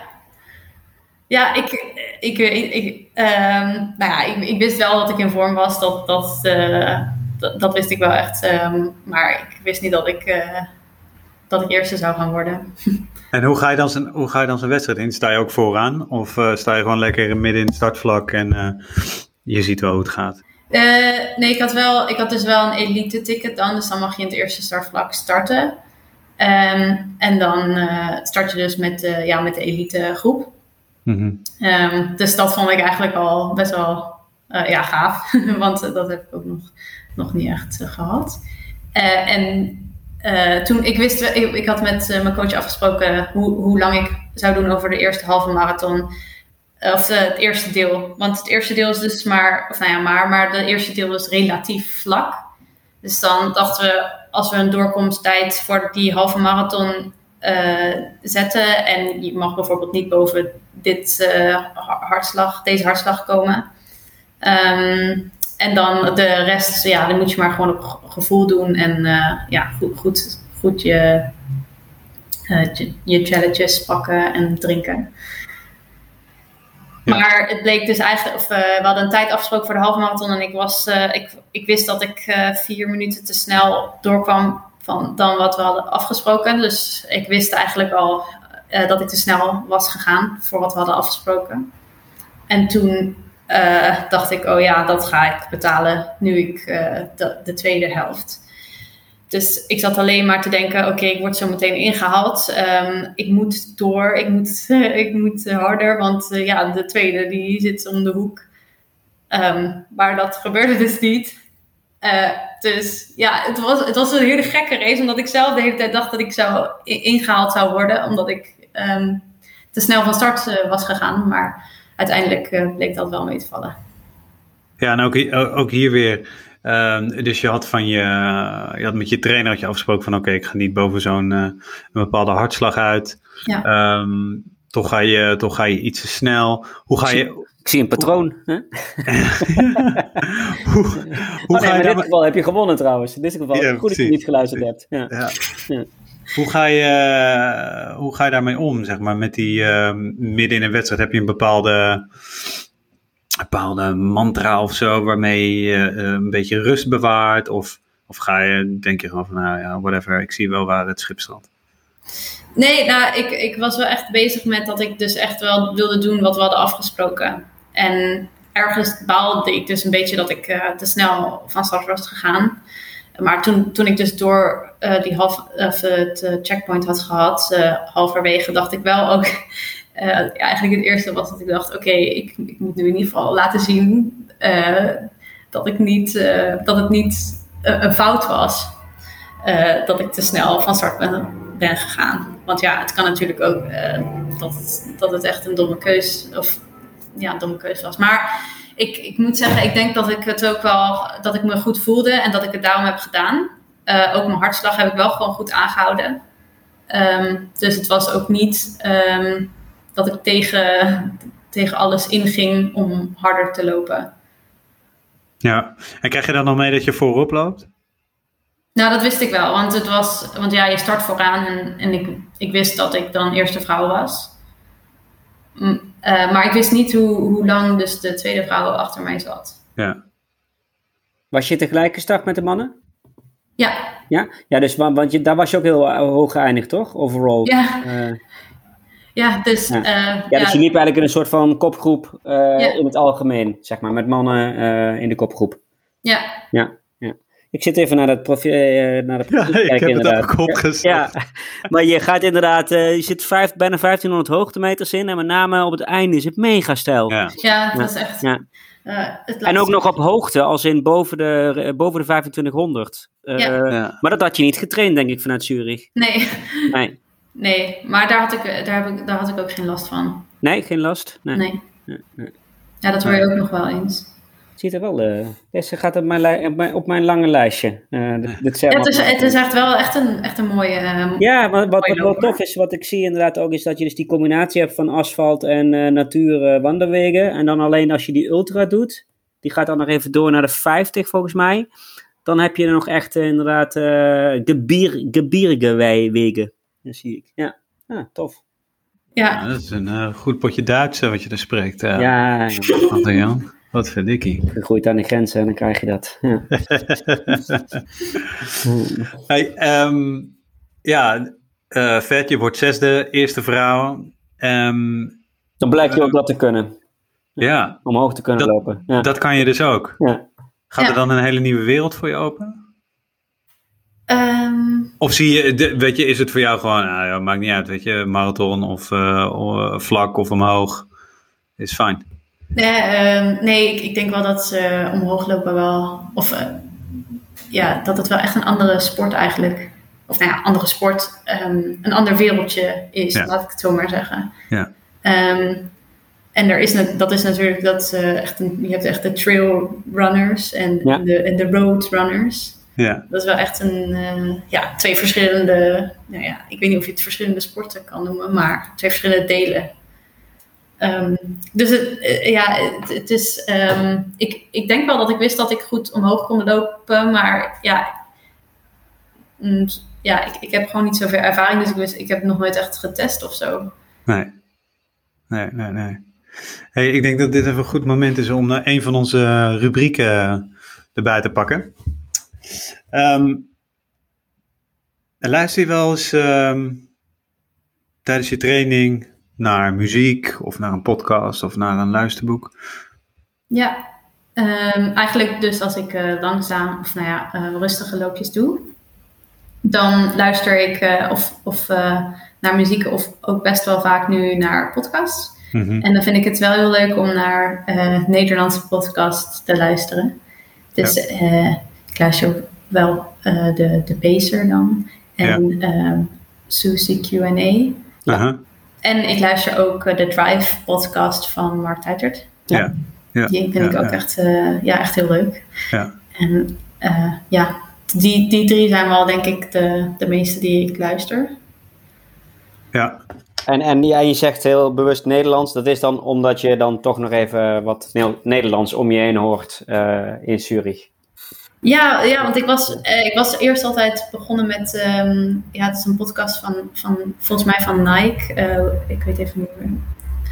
ja. ik, ik, ik, ik um, nou ja, ik, ik, wist wel dat ik in vorm was, dat, dat, dat, dat, wist ik wel echt. Um, maar ik wist niet dat ik, uh, dat ik eerste zou gaan worden. En hoe ga je dan zijn, hoe ga je dan zijn wedstrijd in? Sta je ook vooraan? Of uh, sta je gewoon lekker midden in het startvlak en uh, je ziet wel hoe het gaat? Nee, ik had, wel, ik had dus wel een elite ticket dan. Dus dan mag je in het eerste startvlak starten. Um, en dan start je dus met, ja, met de elite groep. Mm -hmm. um, dus dat vond ik eigenlijk al best wel ja, gaaf. Want dat heb ik ook nog, nog niet echt gehad. en uh, toen ik wist, ik, ik had met mijn coach afgesproken hoe, hoe lang ik zou doen over de eerste halve marathon. Of het eerste deel. Want het eerste deel is dus maar, of nou ja, maar, maar de eerste deel is relatief vlak. Dus dan dachten we, als we een doorkomsttijd voor die halve marathon zetten. En je mag bijvoorbeeld niet boven dit hartslag, deze hartslag komen. Um, en dan de rest, ja, dan moet je maar gewoon op gevoel doen. En uh, ja, goed, goed, goed je, uh, je challenges pakken en drinken. Ja. Maar het bleek dus eigenlijk, of, uh, we hadden een tijd afgesproken voor de halve marathon. En ik, was, ik, ik wist dat ik vier minuten te snel doorkwam van, dan wat we hadden afgesproken. Dus ik wist eigenlijk al dat ik te snel was gegaan voor wat we hadden afgesproken. En toen uh, dacht ik, oh ja, dat ga ik betalen nu ik uh, de, de, tweede helft. Dus ik zat alleen maar te denken, oké, ik word zo meteen ingehaald. Um, ik moet door, ik moet, ik moet harder, want uh, ja, de tweede die zit om de hoek. Um, maar dat gebeurde dus niet. dus ja, het was, het was een hele gekke race, omdat ik zelf de hele tijd dacht dat ik zou ingehaald zou worden, omdat ik um, te snel van start was gegaan. Maar uiteindelijk uh, bleek dat wel mee te vallen. Ja, en ook, ook hier weer. Uh, dus je had, van je, je had met je trainer had je afgesproken van oké, okay, ik ga niet boven zo'n uh, een bepaalde hartslag uit. Ja. Um, toch, ga je, toch ga je iets te snel. Hoe ga je, ik zie een patroon. Hè? hoe, hoe oh, nee, ga je in dit geval heb je gewonnen trouwens. In dit geval ja, goed dat je niet geluisterd hebt. Ja. ja. Hoe ga je, eh, hoe ga je daarmee om, zeg maar, met die uh, midden in een wedstrijd? Heb je een bepaalde, bepaalde mantra of zo waarmee je uh, een beetje rust bewaart? Of, of ga je, denk je gewoon van, nou ja, whatever, ik zie wel waar het schip strandt? Nee, nou, ik, ik was wel echt bezig met dat ik dus echt wel wilde doen wat we hadden afgesproken. En ergens baalde ik dus een beetje dat ik te snel van start was gegaan. Maar toen, toen ik dus door uh, die half, of het uh, checkpoint had gehad, halverwege, dacht ik wel ook. eigenlijk het eerste was dat ik dacht: oké, ik, ik, moet nu in ieder geval laten zien dat, ik niet, dat het niet een fout was. dat ik te snel van start ben, ben gegaan. Want ja, het kan natuurlijk ook dat, dat het echt een domme keus, of, ja, een domme keus was. Maar ik, ik moet zeggen, ik denk dat ik het ook wel, dat ik me goed voelde en dat ik het daarom heb gedaan. Uh, ook mijn hartslag heb ik wel gewoon goed aangehouden. Um, dus het was ook niet um, dat ik tegen, tegen alles inging om harder te lopen. Ja, en krijg je dan nog mee dat je voorop loopt? Nou, dat wist ik wel, want het was, want ja, je start vooraan en, en ik, ik wist dat ik dan eerste vrouw was. Uh, maar ik wist niet hoe, hoe lang dus de tweede vrouw achter mij zat. Ja. Was je tegelijk gestart met de mannen? Ja. Ja, ja dus, want je, daar was je ook heel hoog geëindigd, toch? Overall. Ja. Uh, ja, dus... Ja. Uh, ja, dus je liep eigenlijk in een soort van kopgroep ja. in het algemeen, zeg maar, met mannen in de kopgroep. Ja. Ja. Ik zit even naar dat profiel, uh, naar de profiel ja, ik heb inderdaad. het ook opgezet. Ja, maar je gaat inderdaad, uh, je zit vijf, bijna 1500 hoogtemeters in en met name op het einde is het mega stijl. Ja, ja dat is echt... Ja. Uh, en ook nog op hoogte, als in boven de, boven de 2500. Ja. Maar dat had je niet getraind, denk ik, vanuit Zurich. Nee. Nee. Nee, maar daar had, ik, daar, heb ik, daar had ik ook geen last van. Nee, geen last? Nee. nee. nee. Ja, dat hoor je ook nog wel eens ziet er wel. Uh, deze gaat op mijn, op mijn, lange lijstje. Uh, dit, ja, het, is, het is echt wel echt een, echt een mooie. Uh, ja, maar wat, wat wel tof is, wat ik zie inderdaad ook, is dat je dus die combinatie hebt van asfalt en uh, natuur wanderwegen. En dan alleen als je die ultra doet, die gaat dan nog even door naar de 50 volgens mij. Dan heb je er nog echt inderdaad gebier, gebierige wegen. Dat zie ik. Ja, ah, tof. Ja. ja. dat is een goed potje Duits wat je er spreekt. ja, ja. Wat verdikkie. Je groeit aan de grenzen en dan krijg je dat. Ja, hey, um, ja vet, je wordt zesde, eerste vrouw. Um, Dan blijkt je ook dat te kunnen. Ja. Omhoog te kunnen lopen. Ja. Dat kan je dus ook. Ja. Gaat er dan een hele nieuwe wereld voor je open? Ehm. of zie je, weet je, is het voor jou gewoon, nou ja, maakt niet uit, weet je, marathon of uh, vlak of omhoog, is fijn. Nee, uh, nee ik, ik, denk wel dat ze omhoog lopen wel, of uh, ja, dat het wel echt een andere sport eigenlijk, of nou ja, andere sport, um, een ander wereldje is, ja. laat ik het zo maar zeggen. Ja. Um, en er is, dat is natuurlijk dat uh, echt een, je hebt echt de trail runners en, ja. de, en de road runners. Ja. Dat is wel echt een, uh, ja, twee verschillende, nou ja, ik weet niet of je het verschillende sporten kan noemen, maar twee verschillende delen. Um, dus uh, ja, het, is, um, ik, ik denk wel dat ik wist dat ik goed omhoog kon lopen, maar ja, mm, ja ik, ik heb gewoon niet zoveel ervaring, dus ik, wist, ik heb nog nooit echt getest of zo. Nee, nee, nee, nee. Hey, ik denk dat dit even een goed moment is om een van onze rubrieken erbij te pakken. Um, luister je wel eens tijdens je training naar muziek of naar een podcast of naar een luisterboek? Ja, um, eigenlijk dus als ik uh, langzaam of nou ja, uh, rustige loopjes doe, dan luister ik uh, of, of naar muziek of ook best wel vaak nu naar podcasts. Mm-hmm. En dan vind ik het wel heel leuk om naar Nederlandse podcasts te luisteren. Dus ja. ik luister ook wel de, de Pacer dan. En ja. Susie Q&A. -huh. En ik luister ook de Drive podcast van Mark Tuitert. Ja. ja. Die vind ik ook Echt, ja, echt heel leuk. Ja. En ja, die, die drie zijn wel denk ik de, de meeste die ik luister. Ja, en, en ja, je zegt heel bewust Nederlands. Dat is dan omdat je dan toch nog even wat Nederlands om je heen hoort uh, in Zurich. Ja, ja want ik was, uh, ik was eerst altijd begonnen met... Um, ja, het is een podcast van, van volgens mij van Nike. Uh, ik weet even niet meer.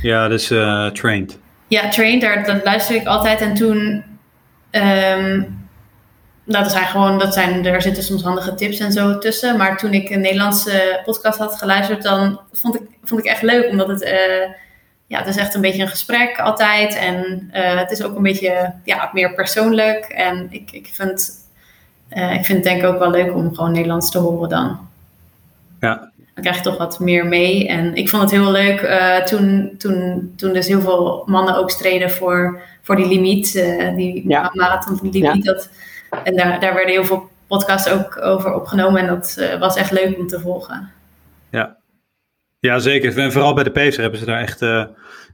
Ja, dus Trained. Ja, Trained. Daar, dat luister ik altijd. En toen... Um, dat zijn gewoon, dat zijn, er zitten soms handige tips en zo tussen. Maar toen ik een Nederlandse podcast had geluisterd, dan vond ik, vond ik echt leuk. Omdat het, uh, ja, het is echt een beetje een gesprek altijd. En uh, het is ook een beetje ja, meer persoonlijk. En ik, ik, vind, uh, ik vind het denk ik ook wel leuk om gewoon Nederlands te horen dan. Ja. Dan krijg je toch wat meer mee. En ik vond het heel leuk toen, toen, toen dus heel veel mannen ook streden voor, voor die limiet. die ja. marathon limiet. Ja. Dat, en daar, daar werden heel veel podcasts ook over opgenomen. En dat uh, was echt leuk om te volgen. Ja, ja zeker. En vooral bij de Pacer hebben ze daar echt... Uh,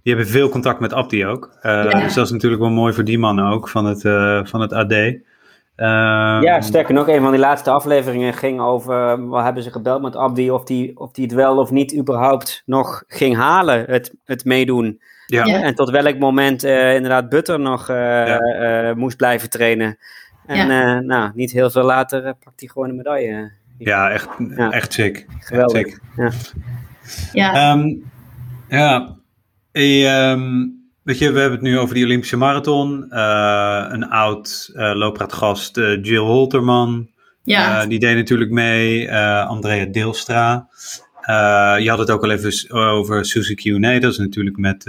die hebben veel contact met Abdi ook. Uh, ja. Dus dat is natuurlijk wel mooi voor die mannen ook van het, van het AD. Uh, ja, sterker nog, een van die laatste afleveringen ging over... Wat hebben ze gebeld met Abdi of die, of die het wel of niet überhaupt nog ging halen, het, het meedoen. Ja. Ja. En tot welk moment inderdaad Butter nog ja. moest blijven trainen. En ja. uh, nou, niet heel veel later uh, pakt hij gewoon een medaille. Ja, echt, ja. echt sick. Geweldig. Echt sick. Ja. Ja. Um, ja. Hey, um, weet je, we hebben het nu over die Olympische marathon. Uh, een oud loopradgast, Jill Holterman. Ja. die deed natuurlijk mee. Andrea Deelstra. je had het ook al even over Susie Q&A. Dat is natuurlijk met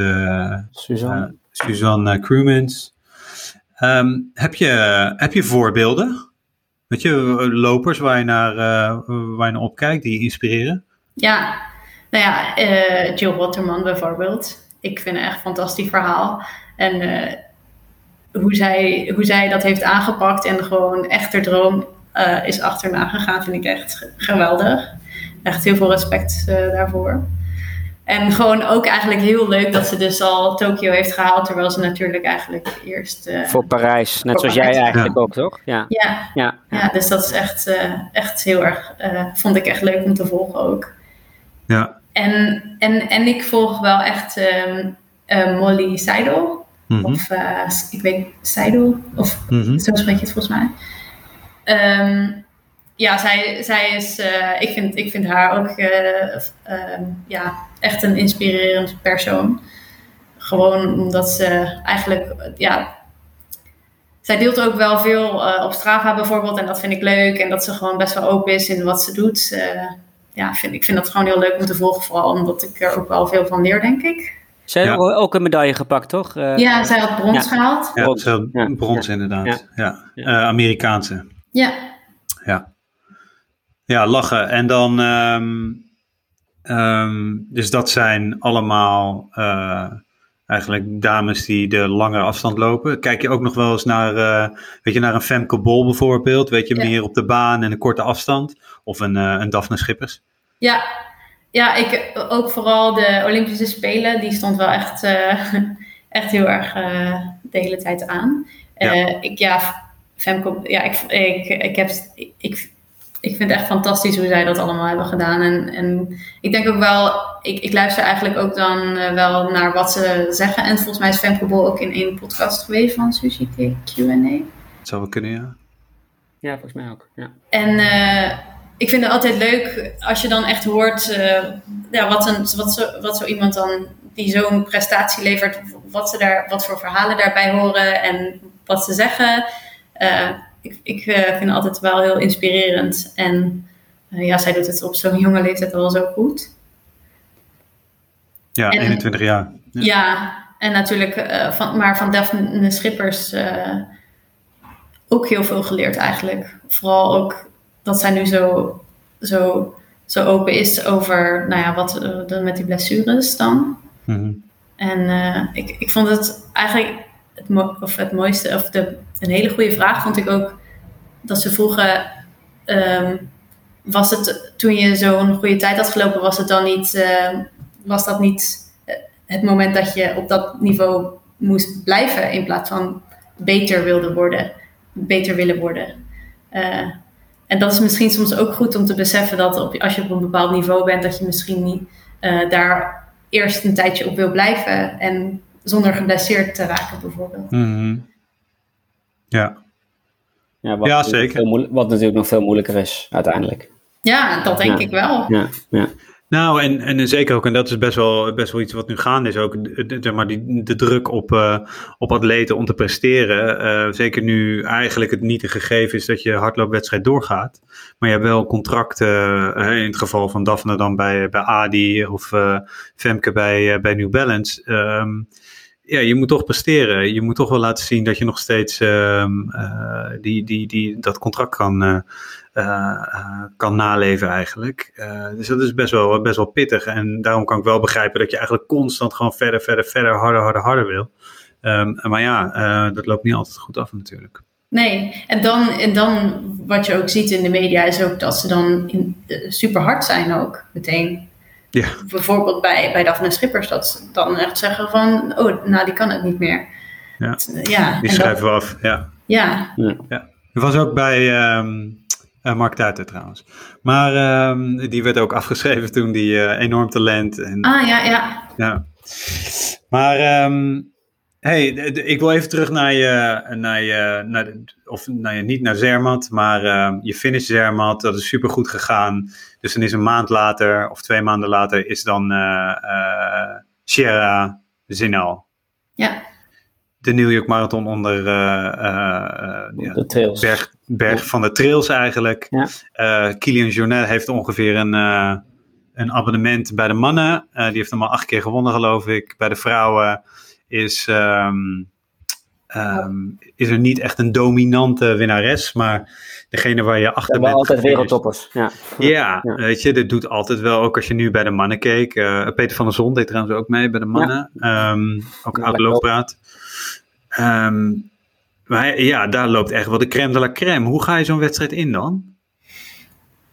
Suzanne, Suzanne Crewmans. Um, heb, je, heb je voorbeelden? Weet je, lopers waar je naar, uh, waar je naar opkijkt, die je inspireren? Ja, nou ja, uh, Jill Waterman bijvoorbeeld. Ik vind het echt een fantastisch verhaal. En uh, hoe, zij, hoe zij dat heeft aangepakt en gewoon echt haar droom is achterna gegaan, vind ik echt geweldig. Echt heel veel respect daarvoor. En gewoon ook eigenlijk heel leuk dat ze dus al Tokio heeft gehaald, terwijl ze natuurlijk eigenlijk eerst... Uh, voor Parijs, net voor zoals Parijs. jij eigenlijk Ja. ook, toch? Ja. Ja, Ja. ja, dus dat is echt, uh, echt heel erg, uh, vond ik echt leuk om te volgen ook. Ja. En, en, en ik volg wel echt um, Molly Seidel, Mhm. of ik weet, Seidel, of Mhm. zo spreek je het volgens mij. Um, ja, zij, zij is, uh, ik, vind, ik vind haar ook uh, uh, ja, echt een inspirerend persoon. Gewoon omdat ze eigenlijk, ja, zij deelt ook wel veel op Strava bijvoorbeeld en dat vind ik leuk. En dat ze gewoon best wel open is in wat ze doet. Ja, vind, ik vind dat gewoon heel leuk om te volgen. Vooral omdat ik er ook wel veel van leer, denk ik. Zij heeft ook een medaille gepakt, toch? Uh, ja, zij had brons gehaald. Ja, brons, ja. brons inderdaad. Ja. Uh, Amerikaanse. Ja. Ja. Ja, lachen. En dan... Um, um, dus dat zijn allemaal... Uh, eigenlijk dames die de lange afstand lopen. Kijk je ook nog wel eens naar, uh, weet je, naar een Femke Bol bijvoorbeeld? Weet je, meer op de baan en een korte afstand? Of een, uh, een Daphne Schippers? Ja, ja, ik, ook vooral de Olympische Spelen, die stond wel echt, uh, echt heel erg de hele tijd aan. Ja. ik, ja, Femke, ja, ik, ik, ik, heb, ik, ik vind het echt fantastisch hoe zij dat allemaal hebben gedaan. En, en ik denk ook wel, ik, ik luister eigenlijk ook dan uh, wel naar wat ze zeggen. En volgens mij is Femke Bol ook in één podcast geweest van Sushi Q&A. Zou wel kunnen, ja. Ja, volgens mij ook, ja. En uh, ik vind het altijd leuk als je dan echt hoort uh, ja, wat, een, wat, zo, wat zo iemand dan die zo'n prestatie levert, wat, ze daar, wat voor verhalen daarbij horen en wat ze zeggen ik, ik uh, vind het altijd wel heel inspirerend. En ja, zij doet het op zo'n jonge leeftijd al zo goed. Ja, en, 21 jaar. Ja, ja en natuurlijk, van, maar van Daphne Schippers ook heel veel geleerd eigenlijk. Vooral ook dat zij nu zo, zo, zo open is over nou ja, wat de, met die blessures dan. Mm -hmm. En ik, ik vond het eigenlijk het, mo of het mooiste, of de, een hele goede vraag vond ik ook dat ze vroegen: um, was het toen je zo'n goede tijd had gelopen, was het dan niet, uh, was dat niet eh, het moment dat je op dat niveau moest blijven in plaats van beter wilde worden, beter willen worden? Uh, en dat is misschien soms ook goed om te beseffen dat op, als je op een bepaald niveau bent, dat je misschien niet uh, daar eerst een tijdje op wil blijven en zonder geblesseerd te raken, bijvoorbeeld. Mm -hmm. Ja. Ja, wat, ja zeker. wat natuurlijk nog veel moeilijker is, uiteindelijk. Ja, dat denk ik wel. Ja, ja. Nou, en, en zeker ook, en dat is best wel, best wel iets wat nu gaande is, ook maar de druk op, uh, op atleten om te presteren. Uh, zeker nu eigenlijk het niet een gegeven is dat je hardloopwedstrijd doorgaat. Maar je hebt wel contracten, uh, in het geval van Daphne dan bij, bij Adi of Femke bij, bij New Balance. Um, ja, je moet toch presteren. Je moet toch wel laten zien dat je nog steeds uh, die, die, die, dat contract kan, kan naleven eigenlijk. dus dat is best wel, best wel pittig. En daarom kan ik wel begrijpen dat je eigenlijk constant gewoon verder, verder, verder, harder, harder, harder wil. Um, maar ja, dat loopt niet altijd goed af natuurlijk. Nee, en dan, en dan wat je ook ziet in de media is ook dat ze dan in, super hard zijn ook meteen. Ja. Bijvoorbeeld bij, bij Daphne Schippers, dat ze dan echt zeggen van, oh, nou die kan het niet meer. Ja, ja die schrijven we af, ja. Ja. ja. ja. was ook bij um, uh, Mark Duiter trouwens. Maar um, die werd ook afgeschreven toen die uh, enorm talent. En, ah, ja, ja. Ja. Maar um, hey, ik wil even terug naar je, naar je, naar de, of naar je, niet naar Zermatt, maar uh, je finish Zermatt, dat is super goed gegaan. Dus dan is een maand later, of twee maanden later, is dan uh, Sierra Zinal. Ja. De New York Marathon onder ja, de trails. Berg, berg van de trails eigenlijk. Ja. Kilian Jornet heeft ongeveer een, een abonnement bij de mannen. die heeft hem al acht keer gewonnen geloof ik. Bij de vrouwen is, um, um, is er niet echt een dominante winnares, maar degene waar je achter ja, bent. altijd wereldtoppers. Ja. Ja, ja, weet je, dit doet altijd wel, ook als je nu bij de mannen keek. Uh, Peter van der Zon deed trouwens ook mee bij de mannen. Um, ook oud Um, maar ja, daar loopt echt wel de crème de la crème. Hoe ga je zo'n wedstrijd in dan?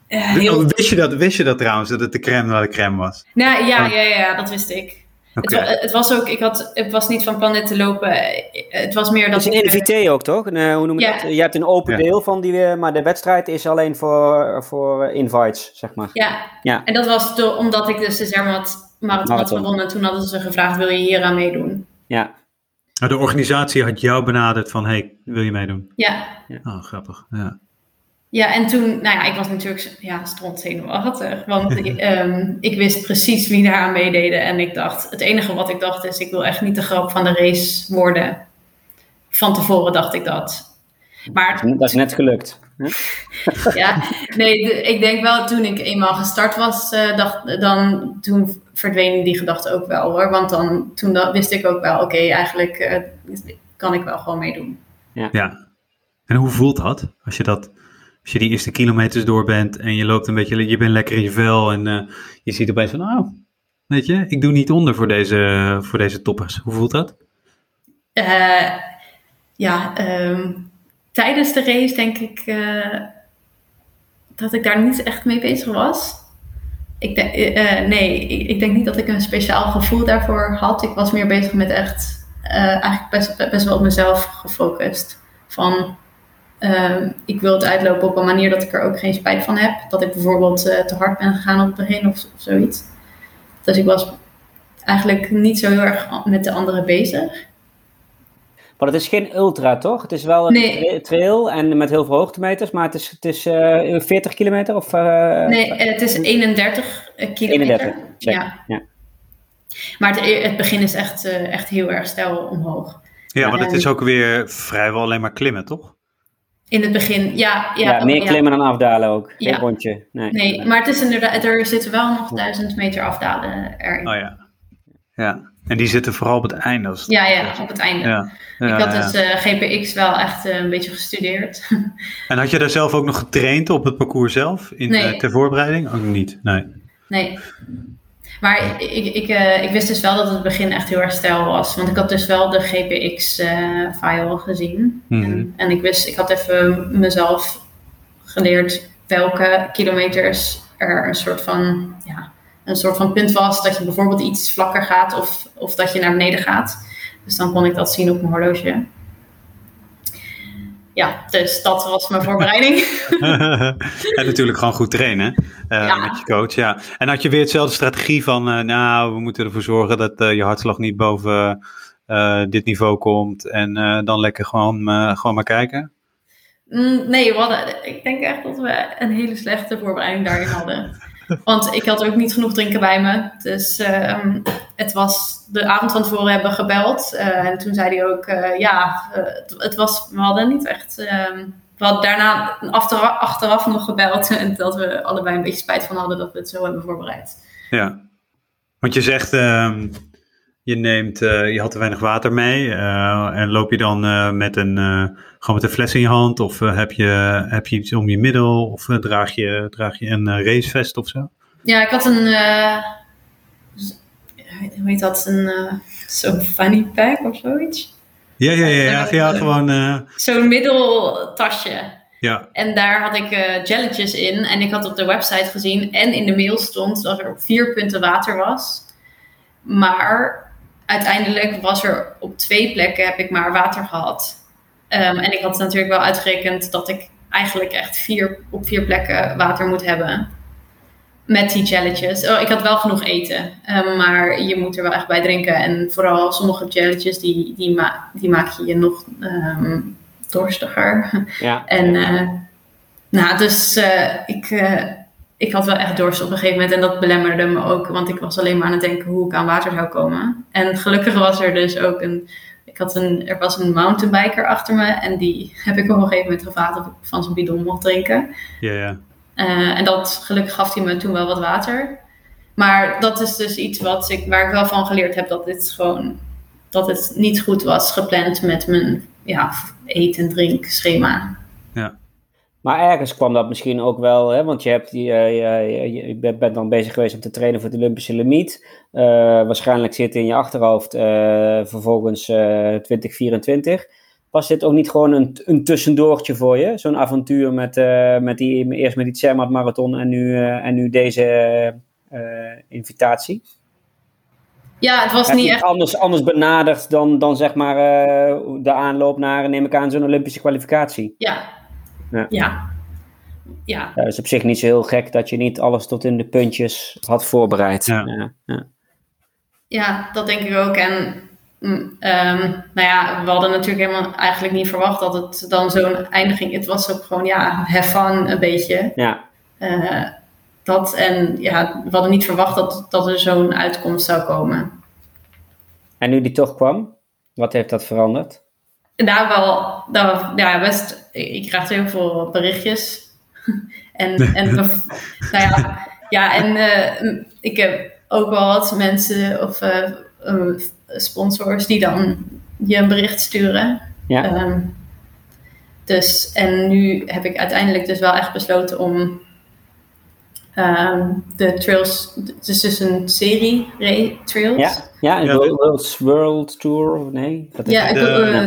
Uh, heel... wist, je dat, wist je dat trouwens, dat het de crème de la crème was? Nou, ja, ja, ja, dat wist ik. Okay. Het, het, was ook, ik had, het was niet van plan net te lopen. Het was meer dat. Het is een NVT ook, toch? Een, hoe noem je ja. dat? Je hebt een open ja. deel van die, maar de wedstrijd is alleen voor, voor invites, zeg maar. Ja. ja. En dat was door, omdat ik dus de Zermatt Marathon had gewonnen. Toen hadden ze gevraagd: wil je hier aan meedoen? Ja. De organisatie had jou benaderd van: hey, wil je meedoen? Ja. Oh, grappig. Ja. Ja, en toen, nou ja, ik was natuurlijk ja, zenuwachtig. Want um, ik wist precies wie daar aan meededen. En ik dacht, het enige wat ik dacht is, ik wil echt niet de grap van de race worden. Van tevoren dacht ik dat. Maar, dat is net gelukt. Ja, nee, ik denk wel toen ik eenmaal gestart was, uh, dacht, dan, toen verdween die gedachte ook wel hoor. Want dan, toen wist ik ook wel, oké, eigenlijk uh, kan ik wel gewoon meedoen. Ja. ja. En hoe voelt dat? Als je dat, als je die eerste kilometers door bent en je loopt een beetje, je bent lekker in je vel en uh, je ziet opeens van, oh, weet je, ik doe niet onder voor deze, voor deze toppers. Hoe voelt dat? ja, um, tijdens de race denk ik uh, dat ik daar niet echt mee bezig was. Ik denk, uh, nee, ik, ik, denk niet dat ik een speciaal gevoel daarvoor had. Ik was meer bezig met echt eigenlijk best, best wel op mezelf gefocust. Van ehm, ik wil het uitlopen op een manier dat ik er ook geen spijt van heb. Dat ik bijvoorbeeld te hard ben gegaan op het begin of, of zoiets. Dus ik was eigenlijk niet zo heel erg met de anderen bezig. Maar het is geen ultra, toch? Het is wel een trail en met heel veel hoogtemeters, maar het is, het is uh, eh, 40 kilometer? Of, uh, nee, het is 31 kilometer. 31, ja. ja. Maar het, het, begin is echt, uh, echt heel erg stijl omhoog. Ja, want het is ook weer vrijwel alleen maar klimmen, toch? In het begin, ja. Ja, ja meer klimmen dan afdalen ook. Geen ja. rondje. Nee. nee, maar het is inderdaad, er zitten wel nog duizend meter afdalen erin. Oh ja. Ja, en die zitten vooral op het einde. Ja, ja, op het einde. Ja. ik had dus uh, eh, GPX wel echt uh, een beetje gestudeerd. en had je daar zelf ook nog getraind op het parcours zelf? In, nee. uh, ter voorbereiding? Ook niet, nee. Nee. Maar ik, ik, ik wist dus wel dat het begin echt heel erg stijl was. Want ik had dus wel de GPX-file gezien. Mm -hmm. en, en, ik wist, ik had even mezelf geleerd welke kilometers er een soort van een soort van punt was dat je bijvoorbeeld iets vlakker gaat of, of dat je naar beneden gaat. Dus dan kon ik dat zien op mijn horloge. Ja, dus dat was mijn voorbereiding. en natuurlijk gewoon goed trainen uh, met je coach. Ja. En had je weer hetzelfde strategie van, uh, nou, we moeten ervoor zorgen dat uh, je hartslag niet boven dit niveau komt. En dan lekker gewoon, gewoon maar kijken? Mm, nee, we hadden, ik denk echt dat we een hele slechte voorbereiding daarin hadden. Want ik had ook niet genoeg drinken bij me. Dus um, het was de avond van tevoren hebben gebeld. Uh, en toen zei hij ook, uh, ja, het, het, was, we hadden niet echt... Um, we hadden daarna achteraf, nog gebeld. En dat we allebei een beetje spijt van hadden dat we het zo hebben voorbereid. Ja, want je zegt... Um, je neemt, uh, je had te weinig water mee uh, en loop je dan uh, met een, gewoon met een fles in je hand of heb, je, heb je iets om je middel of draag, je, draag je een racevest of zo? Ja, ik had een, hoe heet dat, een zo'n funny pack of zoiets. Ja, ja, ja, ja, ja gewoon... Zo'n middeltasje. Ja. En daar had ik uh, jelletjes in. En ik had op de website gezien en in de mail stond dat er op vier punten water was. Maar uiteindelijk was er op twee plekken heb ik maar water gehad. Um, en ik had natuurlijk wel uitgerekend dat ik eigenlijk echt vier, op vier plekken water moet hebben. Met die jelletjes. Oh, ik had wel genoeg eten, um, maar je moet er wel echt bij drinken. En vooral sommige jelletjes, die, die, ma die maak je je nog um, dorstiger. Ja. en uh, nou, dus uh, ik, uh, ik had wel echt dorst op een gegeven moment en dat belemmerde me ook, want ik was alleen maar aan het denken hoe ik aan water zou komen. En gelukkig was er dus ook een, ik had een, er was een mountainbiker achter me en die heb ik op een gegeven moment gevraagd of ik van zijn bidon mocht drinken. Ja, ja. Uh, en dat, gelukkig gaf hij me toen wel wat water. Maar dat is dus iets wat ik, waar ik wel van geleerd heb dat dit gewoon, dat het niet goed was gepland met mijn ja, eet- en drinkschema. Ja. Maar ergens kwam dat misschien ook wel, hè, want je, hebt die, uh, je, je, bent dan bezig geweest om te trainen voor de Olympische limiet. Uh, waarschijnlijk zit in je achterhoofd uh, vervolgens 2024. Was dit ook niet gewoon een, een tussendoortje voor je? Zo'n avontuur met, met die, eerst met die Zermatt Marathon en nu, en nu deze invitatie? Ja, het was niet echt... Anders, anders benaderd dan, dan zeg maar de aanloop naar, neem ik aan, zo'n Olympische kwalificatie. Ja, ja. ja. Ja. Het is op zich niet zo heel gek dat je niet alles tot in de puntjes had voorbereid. Ja, ja, ja. ja dat denk ik ook. En um, nou ja, we hadden natuurlijk helemaal eigenlijk niet verwacht dat het dan zo'n eindiging... Het was ook gewoon, ja, have fun een beetje. Ja. Uh, dat en ja, we hadden niet verwacht dat, dat er zo'n uitkomst zou komen. En nu die toch kwam, wat heeft dat veranderd? Nou, wel, nou, ja, best. Ik krijg heel veel berichtjes. en, en nou ja, ja, en uh, ik heb ook wel wat mensen of uh, sponsors die dan je een bericht sturen. Ja. Um, dus, en nu heb ik uiteindelijk dus wel echt besloten om um, de trails, het is dus een serie trails. Ja, ja, een World, World Tour, nee? ja, de,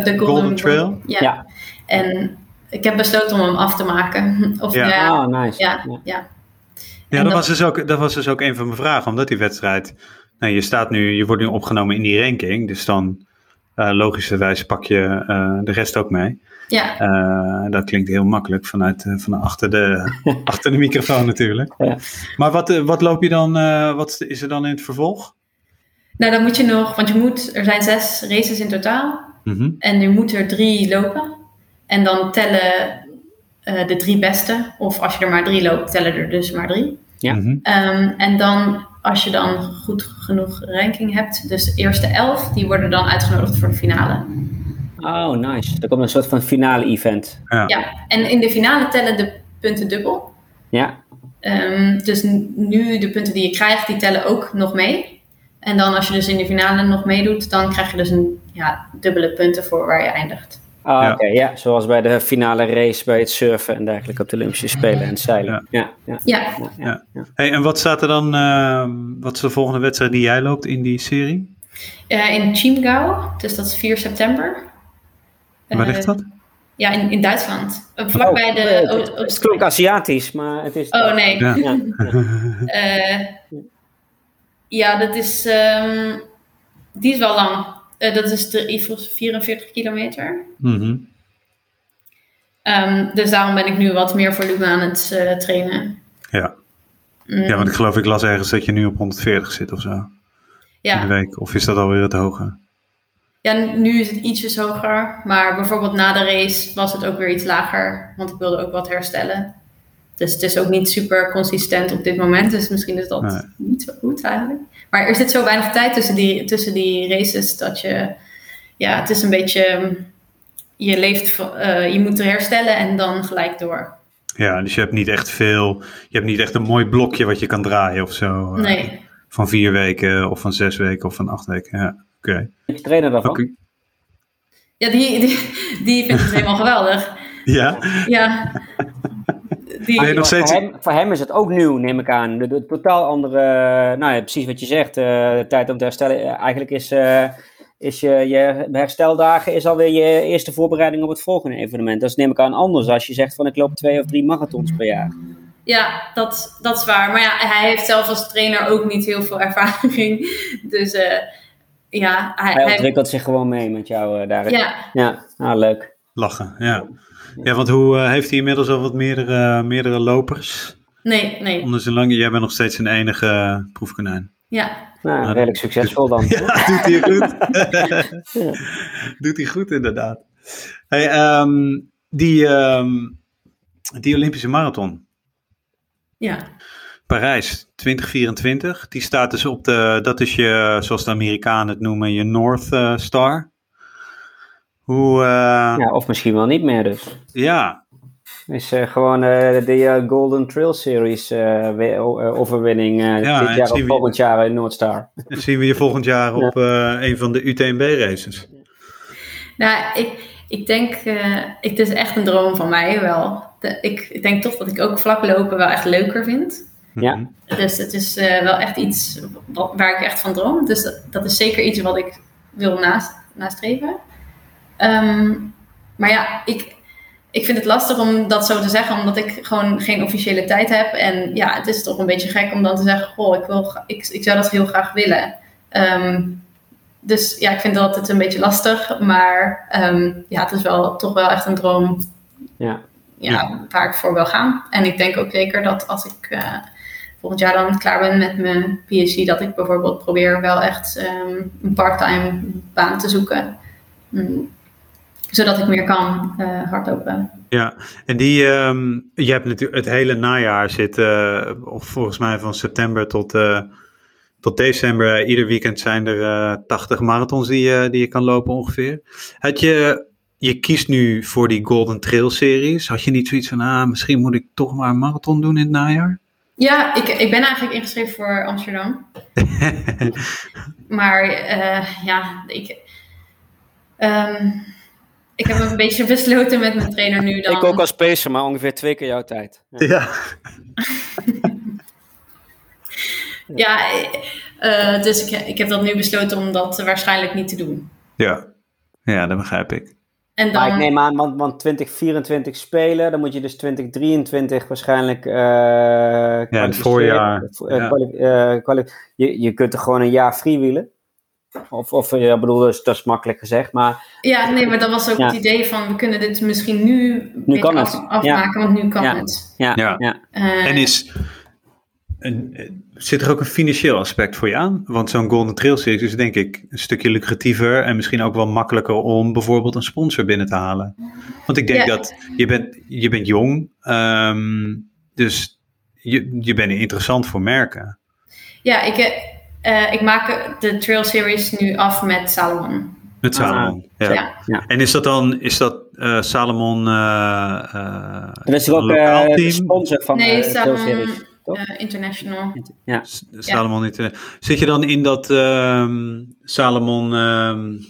de, de, Golden, Trail. Ja. ja. En ik heb besloten om hem af te maken. Of, ja, ja, oh, nice. ja, ja. Ja, dat, was dus ook, dat was dus ook een van mijn vragen, omdat die wedstrijd, nou, je staat nu, je wordt nu opgenomen in die ranking, dus dan uh, logischerwijs pak je uh, de rest ook mee. Ja. Uh, dat klinkt heel makkelijk vanuit van achter, de, achter de microfoon natuurlijk. Ja. Maar wat, wat loop je dan, wat is er dan in het vervolg? Nou, dan moet je nog, want je moet, er zijn zes races in totaal. Mm -hmm. En je moet er drie lopen. En dan tellen de drie beste, of als je er maar drie loopt, tellen er dus maar drie. Ja. Mm -hmm. um, en dan als je dan goed genoeg ranking hebt, dus de eerste elf, die worden dan uitgenodigd voor de finale. Oh, nice. Er komt een soort van finale event. Ja, ja. en in de finale tellen de punten dubbel. Ja. Um, dus nu de punten die je krijgt, die tellen ook nog mee. En dan als je dus in de finale nog meedoet, dan krijg je dus een ja, dubbele punten voor waar je eindigt. Ah, ja. oké. Ja, zoals bij de finale race bij het surfen en dergelijke op de Olympische Spelen en het zeilen. Ja. Ja. ja. ja. Hey, en wat staat er dan, uh, wat is de volgende wedstrijd die jij loopt in die serie? Uh, in Chiemgau, dus dat is 4 september. Waar ligt dat? Ja, in, in Duitsland. Vlakbij oh, de... het klonk Aziatisch, maar het is... Oh, nee. Ja, ja dat is... Um, die is wel lang. Uh, dat is de 44 kilometer. Mm -hmm. um, dus daarom ben ik nu wat meer volume aan het uh, trainen. Ja. Mm. Ja, want ik geloof ik las ergens dat je nu op 140 zit of zo. Ja. In de week. Of is dat alweer het hoge? Ja, nu is het ietsjes hoger. Maar bijvoorbeeld na de race was het ook weer iets lager. Want ik wilde ook wat herstellen. Dus het is ook niet super consistent op dit moment. Dus misschien is dat nee. niet zo goed eigenlijk. Maar er zit zo weinig tijd tussen die, tussen die races dat je, ja, het is een beetje, je leeft, uh, je moet herstellen en dan gelijk door. Ja, dus je hebt niet echt veel, je hebt niet echt een mooi blokje wat je kan draaien of zo. Uh, nee. Van vier weken of van zes weken of van acht weken. Ja. Okay. Je trainer daarvan? Okay. Ja, die, die, die vindt het helemaal geweldig. Ja? Ja. Die, nog steeds... voor, hem, voor, hem, is het ook nieuw, neem ik aan. De, de totaal andere, nou ja, precies wat je zegt, uh, tijd om te herstellen. Eigenlijk is, uh, is je, je hersteldagen is alweer je eerste voorbereiding op het volgende evenement. Dat is neem ik aan anders als je zegt van ik loop twee of drie marathons per jaar. Ja, dat, dat is waar. Maar ja, hij heeft zelf als trainer ook niet heel veel ervaring. Dus uh, ja, hij, hij ontwikkelt hij... zich gewoon mee met jou daarin. Ja. Ja, ah, leuk. Lachen, ja. Ja, want hoe uh, heeft hij inmiddels al wat meerdere, meerdere lopers? Nee, nee. Onder zijn lange, jij bent nog steeds een enige uh, proefkonijn. Ja. Nou, redelijk succesvol dan. ja, doet hij goed. doet hij goed, inderdaad. Hey, um, die, um, die Olympische marathon. Ja. Parijs 2024, die staat dus op de, dat is je, zoals de Amerikanen het noemen, je North uh, Star. Hoe, uh... ja, of misschien wel niet meer dus. Ja. Is uh, gewoon uh, de Golden Trail Series overwinning ja, dit jaar of volgend jaar in Noordstar. En zien we je volgend jaar op een van de UTMB races. Nou, ik, ik denk, het is echt een droom van mij wel. De, ik denk toch dat ik ook vlak lopen wel echt leuker vind. Ja. Dus het is wel echt iets waar ik echt van droom. Dus dat, dat is zeker iets wat ik wil naast, nastreven. Um, maar ja, ik, ik vind het lastig om dat zo te zeggen, omdat ik gewoon geen officiële tijd heb. En ja, het is toch een beetje gek om dan te zeggen: Goh, ik, wil, ik, ik zou dat heel graag willen. Um, dus ja, ik vind dat het een beetje lastig. Maar um, ja, het is wel toch wel echt een droom ja. Ja, waar ik voor wil gaan. En ik denk ook zeker dat als ik uh, volgend jaar dan klaar ben met mijn PhD, dat ik bijvoorbeeld probeer wel echt een parttime baan te zoeken. Mm zodat ik meer kan uh, hardlopen. Ja, en die, um, je hebt natuurlijk het hele najaar zitten, uh, of volgens mij van september tot, uh, tot december, ieder weekend zijn er 80 marathons die, die je kan lopen ongeveer. Had je, je kiest nu voor die Golden Trail series. Had je niet zoiets van, ah, misschien moet ik toch maar een marathon doen in het najaar? Ja, ik, ik ben eigenlijk ingeschreven voor Amsterdam. maar uh, ja, ik, um, ik heb een beetje besloten met mijn trainer nu dan. Ik ook als pacer, maar ongeveer twee keer jouw tijd. Ja. Ja, ja uh, dus ik, ik heb dat nu besloten om dat waarschijnlijk niet te doen. Ja, ja dat begrijp ik. En dan... Maar ik neem aan, want, want 2024 spelen, dan moet je dus 2023 waarschijnlijk. Uh, ja, het voorjaar. Uh, ja. Uh, je, je kunt er gewoon een jaar freewheelen. Of, of ja, bedoel, dat is, dat is makkelijk gezegd, maar... Ja, nee, maar dat was ook het idee van, we kunnen dit misschien nu, nu kan af, afmaken, want nu kan het. Ja, ja. ja. en is... Een, zit er ook een financieel aspect voor je aan? Want zo'n Golden Trail Series is denk ik een stukje lucratiever en misschien ook wel makkelijker om bijvoorbeeld een sponsor binnen te halen. Want ik denk dat je bent, je bent jong, um, dus je, je bent interessant voor merken. Ja, ik, uh, ik maak de Trail Series nu af met Salomon. Met Salomon, ja. ja. ja. En is dat dan, is dat uh, Salomon uh, Dat is ook uh, sponsor van nee, de Trail Series? Uh, international. Ja. Salomon International. Zit je dan in dat uh, Salomon uh,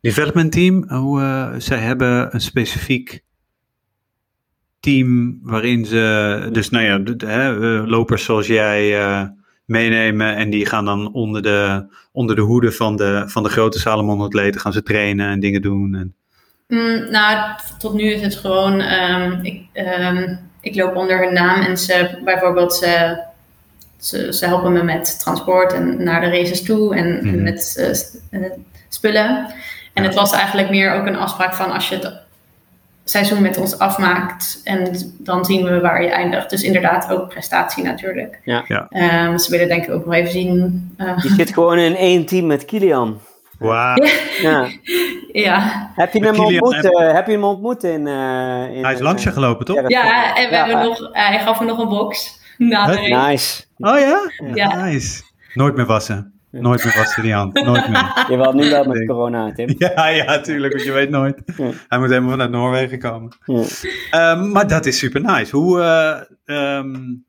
Development Team? Hoe, uh, zij hebben een specifiek team waarin ze, dus nou ja, de, hè, lopers zoals jij meenemen en die gaan dan onder de, onder de hoede van de, van de grote Salomon atleten gaan ze trainen en dingen doen. En... Mm, nou, tot nu is het gewoon, um, ik, um, ik loop onder hun naam en ze bijvoorbeeld ze, ze, ze, helpen me met transport en naar de races toe en mhm. met uh, spullen. En het was eigenlijk meer ook een afspraak van als je het seizoen met ons afmaakt en dan zien we waar je eindigt. Dus inderdaad ook prestatie natuurlijk. Ja. ja. Um, ze willen denk ik ook nog even zien. Uh, je zit gewoon in één team met Kilian. Wauw. Ja. ja. Heb je hem ontmoet, uh, heb je hem ontmoet in, uh, in Hij is langs je gelopen, toch? Ja, en we ja. hebben nog, hij gaf me nog een box. Nice. Oh ja? ja? Nice. Nooit meer wassen. Nooit meer wassen die hand. Nooit meer. Je wilt nu wel met corona, Tim. Ja, ja, tuurlijk. Want je weet nooit. Hij moet helemaal vanuit Noorwegen komen. Ja. Um, maar dat is super nice. Hoe... Uh, um,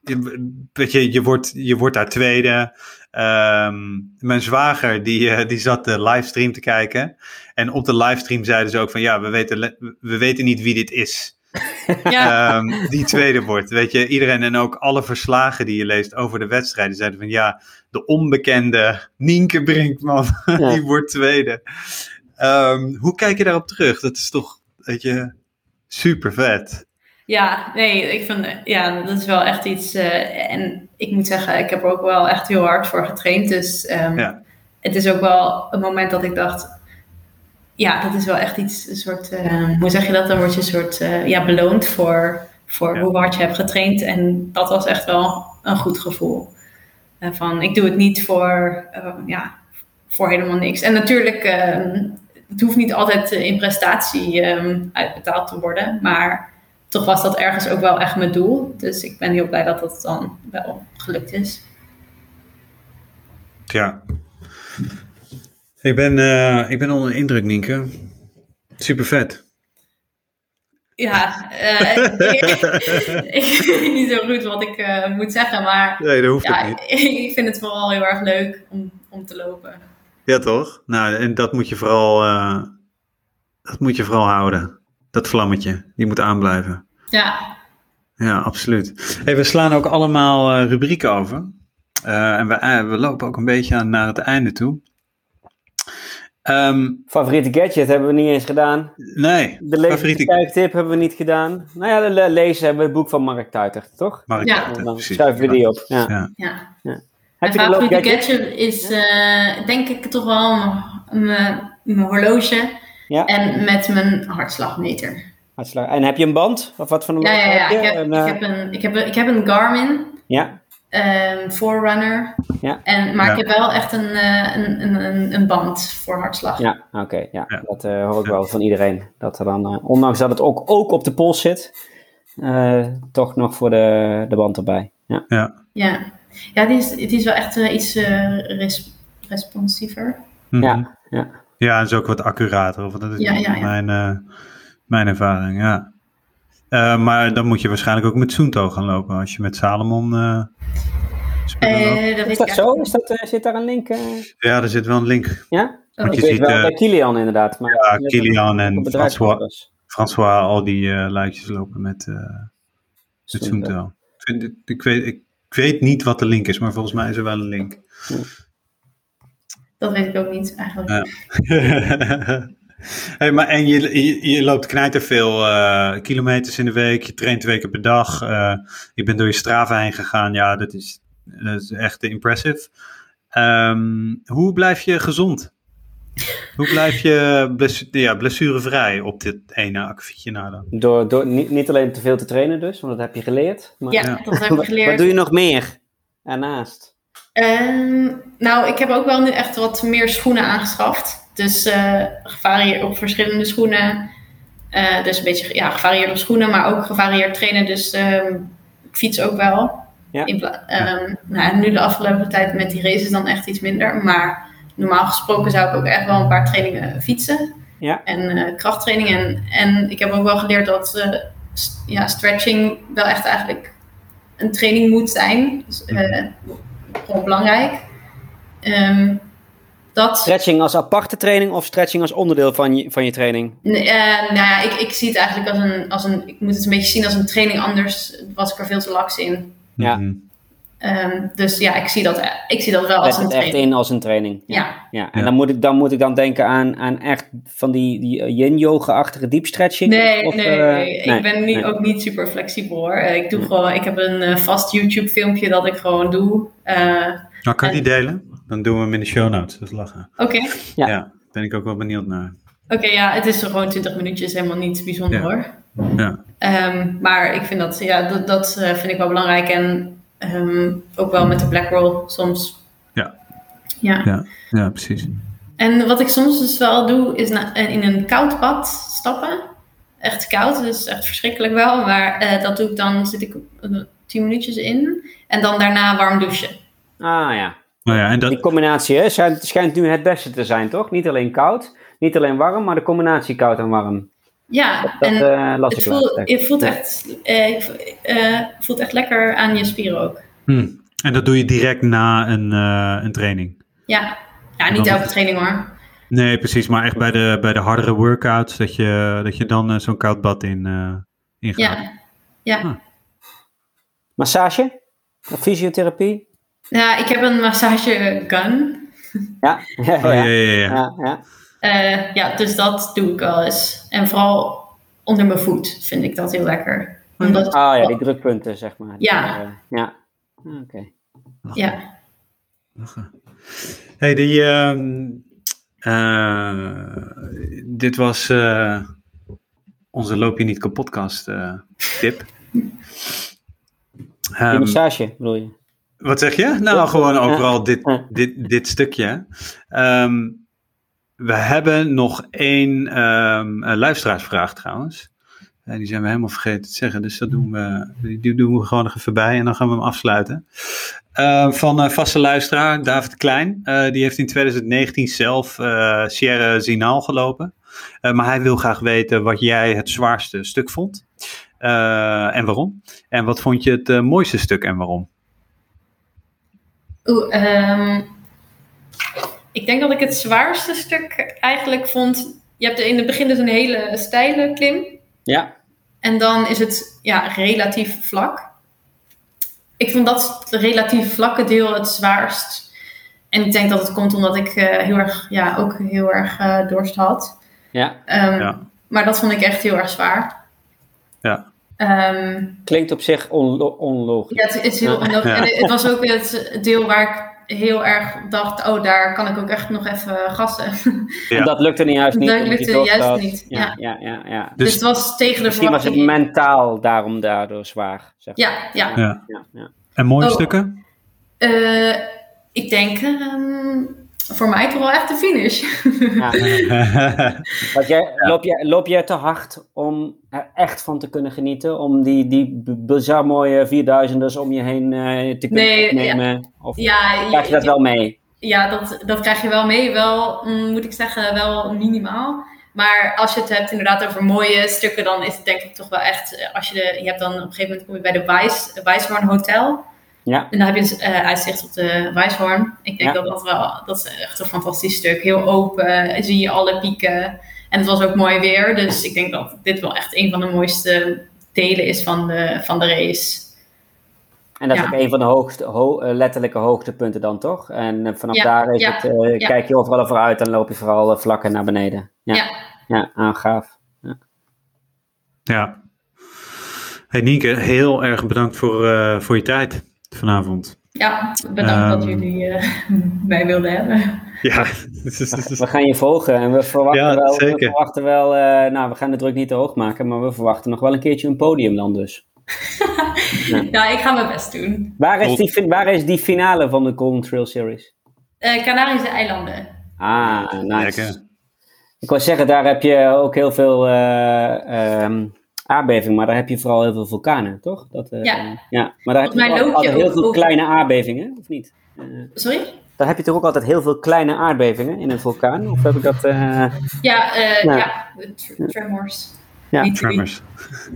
je, weet je, je wordt, je wordt daar tweede. Um, mijn zwager die, uh, die zat de livestream te kijken. En op de livestream zeiden ze ook van ja, we weten, we weten niet wie dit is. Ja. Um, die tweede wordt. Weet je, iedereen en ook alle verslagen die je leest over de wedstrijden zeiden van ja, de onbekende Nienke Brinkman, ja. die wordt tweede. Um, hoe kijk je daarop terug? Dat is toch, weet je, super vet. Ja, nee, ik vind, ja, dat is wel echt iets. Uh, en ik moet zeggen, ik heb er ook wel echt heel hard voor getraind. Dus um, ja. het is ook wel een moment dat ik dacht, ja, dat is wel echt iets, een soort, uh, hoe zeg je dat? Dan word je een soort, uh, ja, beloond voor, voor hoe hard je hebt getraind. En dat was echt wel een goed gevoel. Van, ik doe het niet voor, ja, voor helemaal niks. En natuurlijk, ehm, het hoeft niet altijd in prestatie uitbetaald te worden, maar toch was dat ergens ook wel echt mijn doel. Dus ik ben heel blij dat dat dan wel gelukt is. Ja. Ik ben, uh, ik ben onder de indruk, Nienke. Super vet. Ja, uh, ik, weet niet zo goed wat ik uh, moet zeggen, maar nee, dat hoeft ja, niet. ik vind het vooral heel erg leuk om, om te lopen. Ja, toch? Nou, en dat moet je vooral, dat moet je vooral houden. Dat vlammetje, die moet aanblijven. Ja. Ja, absoluut. Hey, we slaan ook allemaal rubrieken over. en we, we lopen ook een beetje aan naar het einde toe. Um, favoriete gadget hebben we niet eens gedaan. Nee. De favoriete kijktip hebben we niet gedaan. Nou ja, de lezen hebben we het boek van Mark Tuiter, toch? Mark ja. Dan schuiven we die op. Ja. ja. ja. ja. Mijn favoriete gadget? is uh, denk ik toch wel mijn horloge ja. en met mijn hartslagmeter. Hartslag. En heb je een band? Of wat van een ja, ja, ja. Ik heb, een, uh... ik, heb een, ik, heb een, ik heb een Garmin. Ja um, Forerunner. Ja. En, maar ik heb wel echt een, uh, een, een, een band voor hartslag. Ja, oké. ja. ja. Dat uh, hoor ik wel van iedereen. Dat er dan, uh, ondanks dat het ook, ook op de pols zit, toch nog voor de, de band erbij. Ja, ja. ja. ja het, is, het is wel echt iets res, responsiever. Mm -hmm. Ja, ja. Ja, en is ook wat accurater. Of dat is ja, ja, Mijn, uh, mijn ervaring, ja. Uh, maar dan moet je waarschijnlijk ook met Soento gaan lopen als je met Salomon uh, uh, dat is dat zo? Is dat, zit daar een link? Ja, er zit wel een link. Ja? Want je ziet, wel bij Kilian inderdaad. Maar ja, Kilian en François, François, al die luidjes lopen met, met Soento. Ik, ik, weet, ik weet niet wat de link is, maar volgens mij is er wel een link. Dat weet ik ook niet eigenlijk. Ja. hey, maar, en je, je, je loopt knijter veel uh, kilometers in de week, je traint twee keer per dag, uh, je bent door je straven heen gegaan. Ja, dat is, dat is echt impressive. Um, hoe blijf je gezond? Hoe blijf je ja, blessurevrij op dit ene akkefietje na dan? Door, door niet, niet alleen te veel te trainen dus, want dat heb je geleerd. Maar, ja, dat heb ik geleerd. Wat doe je nog meer daarnaast? Um, nou, ik heb ook wel nu echt wat meer schoenen aangeschaft. Dus uh, gevarieerd op verschillende schoenen. Uh, dus een beetje ja, gevarieerd op schoenen, maar ook gevarieerd trainen. Dus um, ik fiets ook wel. Ja. Um, nou, nu de afgelopen tijd met die races dan echt iets minder. Maar normaal gesproken zou ik ook echt wel een paar trainingen fietsen. Ja. En uh, krachttraining. En, en ik heb ook wel geleerd dat uh, st ja, stretching wel echt eigenlijk een training moet zijn. Dus, uh, gewoon belangrijk. Um, dat... Stretching als aparte training of stretching als onderdeel van je, van je training? Nee, uh, nou ja, ik, ik zie het eigenlijk als een, als een. Ik moet het een beetje zien als een training, anders was ik er veel te laks in. Ja. Mm Um, dus ja, ik zie dat, ik zie dat wel als een training. echt in als een training. Ja. ja. En Dan, moet ik, dan moet ik dan denken aan, aan echt van die, die yin-yoga-achtige deep stretching? Nee, of, nee, uh, nee, ik ben niet, ook niet super flexibel hoor. Ik, doe gewoon, ik heb een uh, vast YouTube-filmpje dat ik gewoon doe. nou, kan je die delen? Dan doen we hem in de show notes. Dat is lachen. Oké. Okay. Ja. ja. ben ik ook wel benieuwd naar. Oké, ja, het is gewoon 20 minuutjes, helemaal niet bijzonder hoor. Ja. Um, maar ik vind dat, ja, dat, dat vind ik wel belangrijk. En Um, ook wel met de black roll soms. Ja. Ja. ja. Ja, precies. En wat ik soms dus wel doe, is in een koud bad stappen. Echt koud, dus echt verschrikkelijk wel. Maar uh, dat doe ik dan, zit ik uh, tien minuutjes in. En dan daarna warm douchen. Ah ja. Nou ja en dat... Die combinatie hè, schijnt, schijnt nu het beste te zijn, toch? Niet alleen koud, niet alleen warm, maar de combinatie koud en warm. Ja, dat, en uh, het, voelt, je voelt echt, uh, uh, voelt echt lekker aan je spieren ook. Hmm. En dat doe je direct na een, een training? Ja, ja niet elke training hoor. Nee, precies, maar echt bij de, bij de hardere workouts, dat je, dat je dan zo'n koud bad in, in gaat. Ja, ja. Ah. Massage? Of fysiotherapie? Ja, ik heb een massage gun. Ja, ja, ja. Oh, ja, ja, ja. Ja, ja. Uh, ja, dus dat doe ik wel eens. En vooral onder mijn voet vind ik dat heel lekker. Omdat ah ja, die drukpunten, zeg maar. Ja. Uh, ja, ah, oké. Okay. Ja. Hey, die, uh, dit was onze Loop je niet kapotkast tip. Um, massage bedoel je? Wat zeg je? Nou, gewoon overal dit, dit, dit stukje. Um, we hebben nog één um, luisteraarsvraag trouwens. Uh, die zijn we helemaal vergeten te zeggen, dus dat doen we, die doen we gewoon nog even bij en dan gaan we hem afsluiten. Uh, van vaste luisteraar, David Klein. die heeft in 2019 zelf Sierra Zinaal gelopen. maar hij wil graag weten wat jij het zwaarste stuk vond. en waarom. En wat vond je het mooiste stuk en waarom? Oeh, um ik denk dat ik het zwaarste stuk eigenlijk vond. Je hebt in het begin dus een hele steile klim. Ja. En dan is het ja, relatief vlak. Ik vond dat relatief vlakke deel het zwaarst. En ik denk dat het komt omdat ik uh, heel erg, ja, ook heel erg uh, dorst had. Ja. Um, ja. Maar dat vond ik echt heel erg zwaar. Ja. Um, Klinkt op zich onlo onlogisch. Ja, het is heel onlogisch. En het was ook het deel waar ik heel erg dacht, oh, daar kan ik ook echt nog even gassen. Ja. Dat lukte niet juist niet. Dat lukte juist niet, ja. Ja, ja, ja, Dus, dus, het was tegen de Misschien was het mentaal daarom daardoor zwaar. Zeg ja, ja. ja. ja, En mooie oh, stukken? Uh, ik denk... Um, voor mij toch wel echt de finish. Ja. jij, loop, jij, loop jij te hard om er echt van te kunnen genieten? Om die, die bizar mooie vierduizenders om je heen uh, te kunnen nee, nemen? Ja. Of ja, krijg je dat wel mee? ja, dat, dat krijg je wel mee. Wel, mm, moet ik zeggen, wel minimaal. Maar als je het hebt inderdaad over mooie stukken, dan is het denk ik toch wel echt. Eh, als je, de, je hebt dan op een gegeven moment kom je bij de Weiss, Weisshorn Hotel. Ja. En dan heb je een uh, uitzicht op de Weisshorn. Ik denk dat dat wel, dat is echt een fantastisch stuk. Heel open, zie je alle pieken. En het was ook mooi weer. Dus ik denk dat dit wel echt een van de mooiste delen is van de, van de race. En dat is ook een van de hoogste, ho eh, letterlijke hoogtepunten dan, toch? En uh, vanaf daar is het, uh, kijk je overal vooruit en loop je vooral vlakken naar beneden. Ja, ja. aangaaf. Ja. ja. Hey Nienke, heel erg bedankt voor, voor je tijd vanavond. Ja, bedankt dat ehm, jullie mij wilden hebben. Ja, we gaan je volgen en we verwachten wel, we verwachten wel nou we gaan de druk niet te hoog maken, maar we verwachten nog wel een keertje een podium dan dus. ja, ik ga mijn best doen. Waar is die, waar is die finale van de Golden Trail Series? Uh, Canarische eilanden. Ah, nice. Ik wou zeggen, daar heb je ook heel veel uh, um, aardbevingen, maar daar heb je vooral heel veel vulkanen, toch? Dat, uh, ja. ja. Maar daar heb je ook altijd heel veel kleine aardbevingen, of niet? Sorry? Daar heb je toch ook altijd heel veel kleine aardbevingen in een vulkaan? Of heb ik dat... ja, ja, ja, tremors. Ja. Tremors.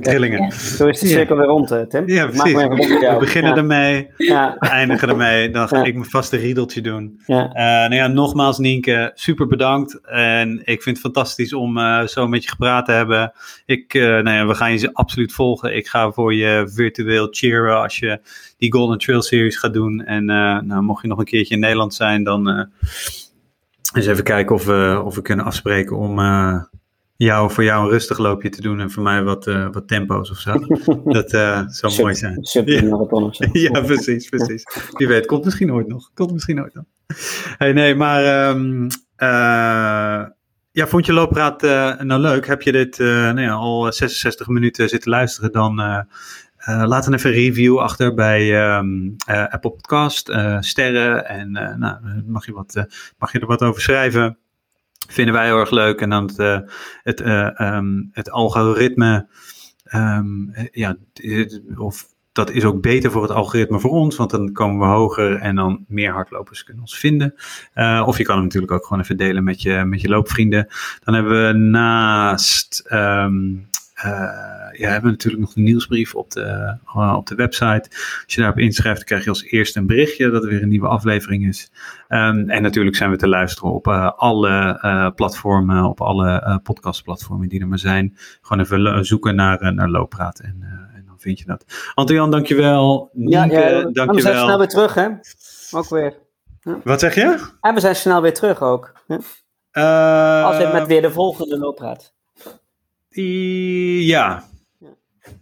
Trillingen. Zo is de cirkel weer rond, Tim. Ja, precies. We beginnen ermee, ja. we eindigen ermee. Dan ga ik mijn vaste riedeltje doen. Ja. Uh, nou ja, nogmaals Nienke, super bedankt. En ik vind het fantastisch om uh, zo met je gepraat te hebben. Ik, uh, nou ja, we gaan je absoluut volgen. Ik ga voor je virtueel cheeren als je die Golden Trail Series gaat doen. En nou, mocht je nog een keertje in Nederland zijn, dan eens even kijken of we, of we kunnen afspreken om jou, voor jou een rustig loopje te doen en voor mij wat, uh, wat tempo's of zo. Dat uh, zou mooi zijn. Ja. Of zo. ja, precies, precies. Wie weet, komt misschien ooit nog. Komt misschien ooit nog. Hey, nee, maar um, uh, ja, vond je loopraad nou leuk? Heb je dit nou ja, al 66 minuten zitten luisteren? Dan laat dan even een review achter bij um, Apple Podcast, sterren en nou, mag, je wat, mag je er wat over schrijven vinden wij heel erg leuk. En dan het, uh, het, uh, um, het algoritme, um, ja, of dat is ook beter voor het algoritme voor ons, want dan komen we hoger en dan meer hardlopers kunnen ons vinden. Uh, of je kan hem natuurlijk ook gewoon even delen met je, met je loopvrienden. Dan hebben we naast uh, ja, we hebben natuurlijk nog een nieuwsbrief op de, uh, op de website. Als je daarop inschrijft, dan krijg je als eerste een berichtje dat er weer een nieuwe aflevering is. Um, en natuurlijk zijn we te luisteren op uh, alle platformen, op alle podcastplatformen die er maar zijn. Gewoon even zoeken naar, naar Looppraat en, en dan vind je dat. Antoine, dankjewel. Ja, Nienke, ja, dankjewel. we zijn snel weer terug, hè? Ook weer. Ja. Wat zeg je? En we zijn snel weer terug ook. Hè? Als je met weer de volgende Looppraat. Ja.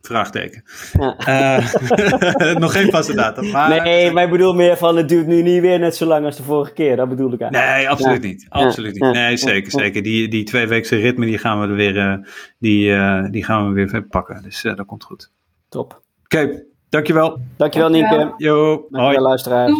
Vraagteken. Ja. Uh, nog geen vaste datum. Maar... Nee, maar ik bedoel meer van het duurt nu niet weer net zo lang als de vorige keer. Dat bedoel ik eigenlijk. Nee, absoluut niet. Absoluut niet. Nee, zeker, zeker. Die, die tweeweekse ritme die gaan we er weer, uh, die, uh, die gaan we weer pakken. Dus dat komt goed. Top. Oké, okay, dankjewel. Dankjewel Nienke. Jo, dankjewel hoi. luisteraars.